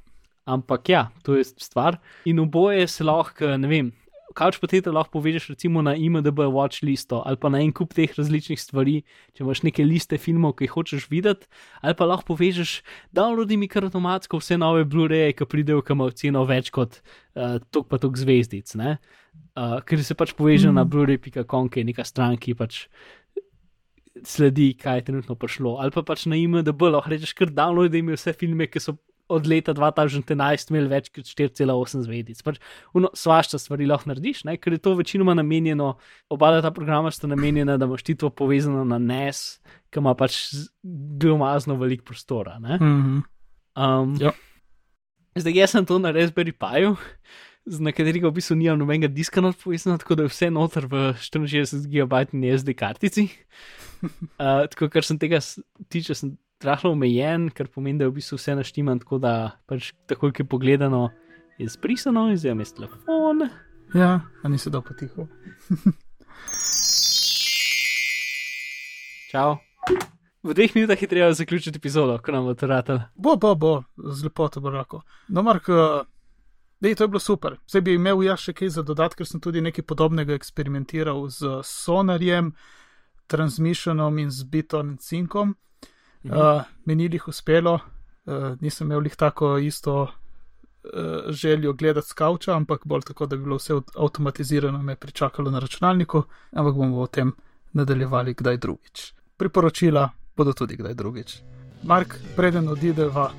Ampak ja, to je stvar. In oboje se lahko, ne vem. Couch potato lahko povežeš recimo na IMDB watch listo ali pa na en kup teh različnih stvari, če imaš neke liste filmov, ki jih hočeš videti, ali pa lahko povežeš, downloadi mi kar avtomatsko vse nove Blu-raye, ki pridejo, ki imajo ceno več kot uh, tok pa tok zvezdic. Uh, ker se pač poveže mm. na blu-ray.com, ki je neka stran, ki pač sledi, kaj je trenutno prišlo. Ali pa pač na IMDB lahko rečeš, kar downloadi mi vse filme, ki so od leta 2011 imeli več kot 4,8 zvezdic. Pač, Svašta stvari lahko narediš, ne? ker je to večinoma namenjeno, oba ta programa sta namenjena, da imaš ti to povezano na NES, ki ima pač geomazno velik prostora. Mm -hmm. um, ja. Zdaj, jaz sem to na Raspberry Na katerega v bistvu nimam nobenega diska odpovezano, tako da je vse noter v 64 GB SD kartici. Uh, tako, kar sem tega tiče, sem rahlo omejen, kar pomeni, da je v bistvu vse naštiman, tako da pač takoj, ki je pogledano, je zbrisano zdaj je telefon. Ja, a nisi dal potiho. Čau. V dveh minutah je treba zaključiti epizodo, ko nam bo to ratalo. Bo, bo, bo, z lepoto bo lahko. No, Mark, uh, dej, to je bilo super. Zdaj bi imel jaz še kaj za dodati, ker sem tudi nekaj podobnega eksperimentiral z sonarjem, transmissionom in z bitom in cinkom. Uh, meni jih uspelo, uh, nisem imel jih tako isto uh, željo gledati skavča, ampak bolj tako, da bi bilo vse avtomatizirano, me pričakalo na računalniku, ampak bomo o tem nadaljevali kdaj drugič. Priporočila bodo tudi kdaj drugič. Mark, preden odideva,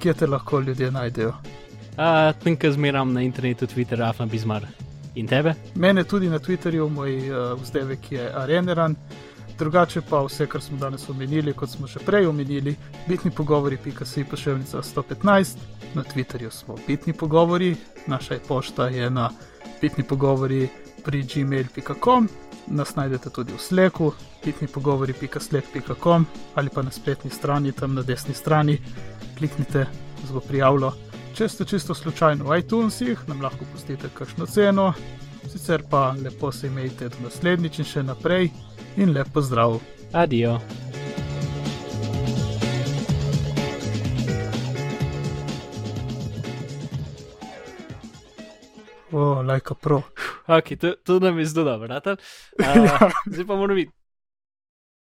kje te lahko ljudje najdejo? Uh, Tnka zmeram na internetu, Twitter, Afna Bizmar. In tebe? Mene tudi na Twitterju, moj uh, vzdevek je Areneran. Drugače pa vse, kar smo danes omenili, kot smo že prej omenili, bitni pogovori, pika si pošiljnica 115, na Twitterju smo bitni pogovori, naša pošta je na bitni pogovori pri gmail.com, nas najdete tudi v Slacku, bitni pogovori.slack.com ali pa na spletni strani, tam na desni strani, kliknite, z bo prijavilo. Če ste čisto slučajno v iTunesih, nam lahko pustite kakšno ceno, sicer pa lepo se imejte do naslednjič in še naprej in lepo zdrav. Adijo. O, lajka pro. Ok, to, to nam je zelo dobro, uh, zdaj pa moramo videti.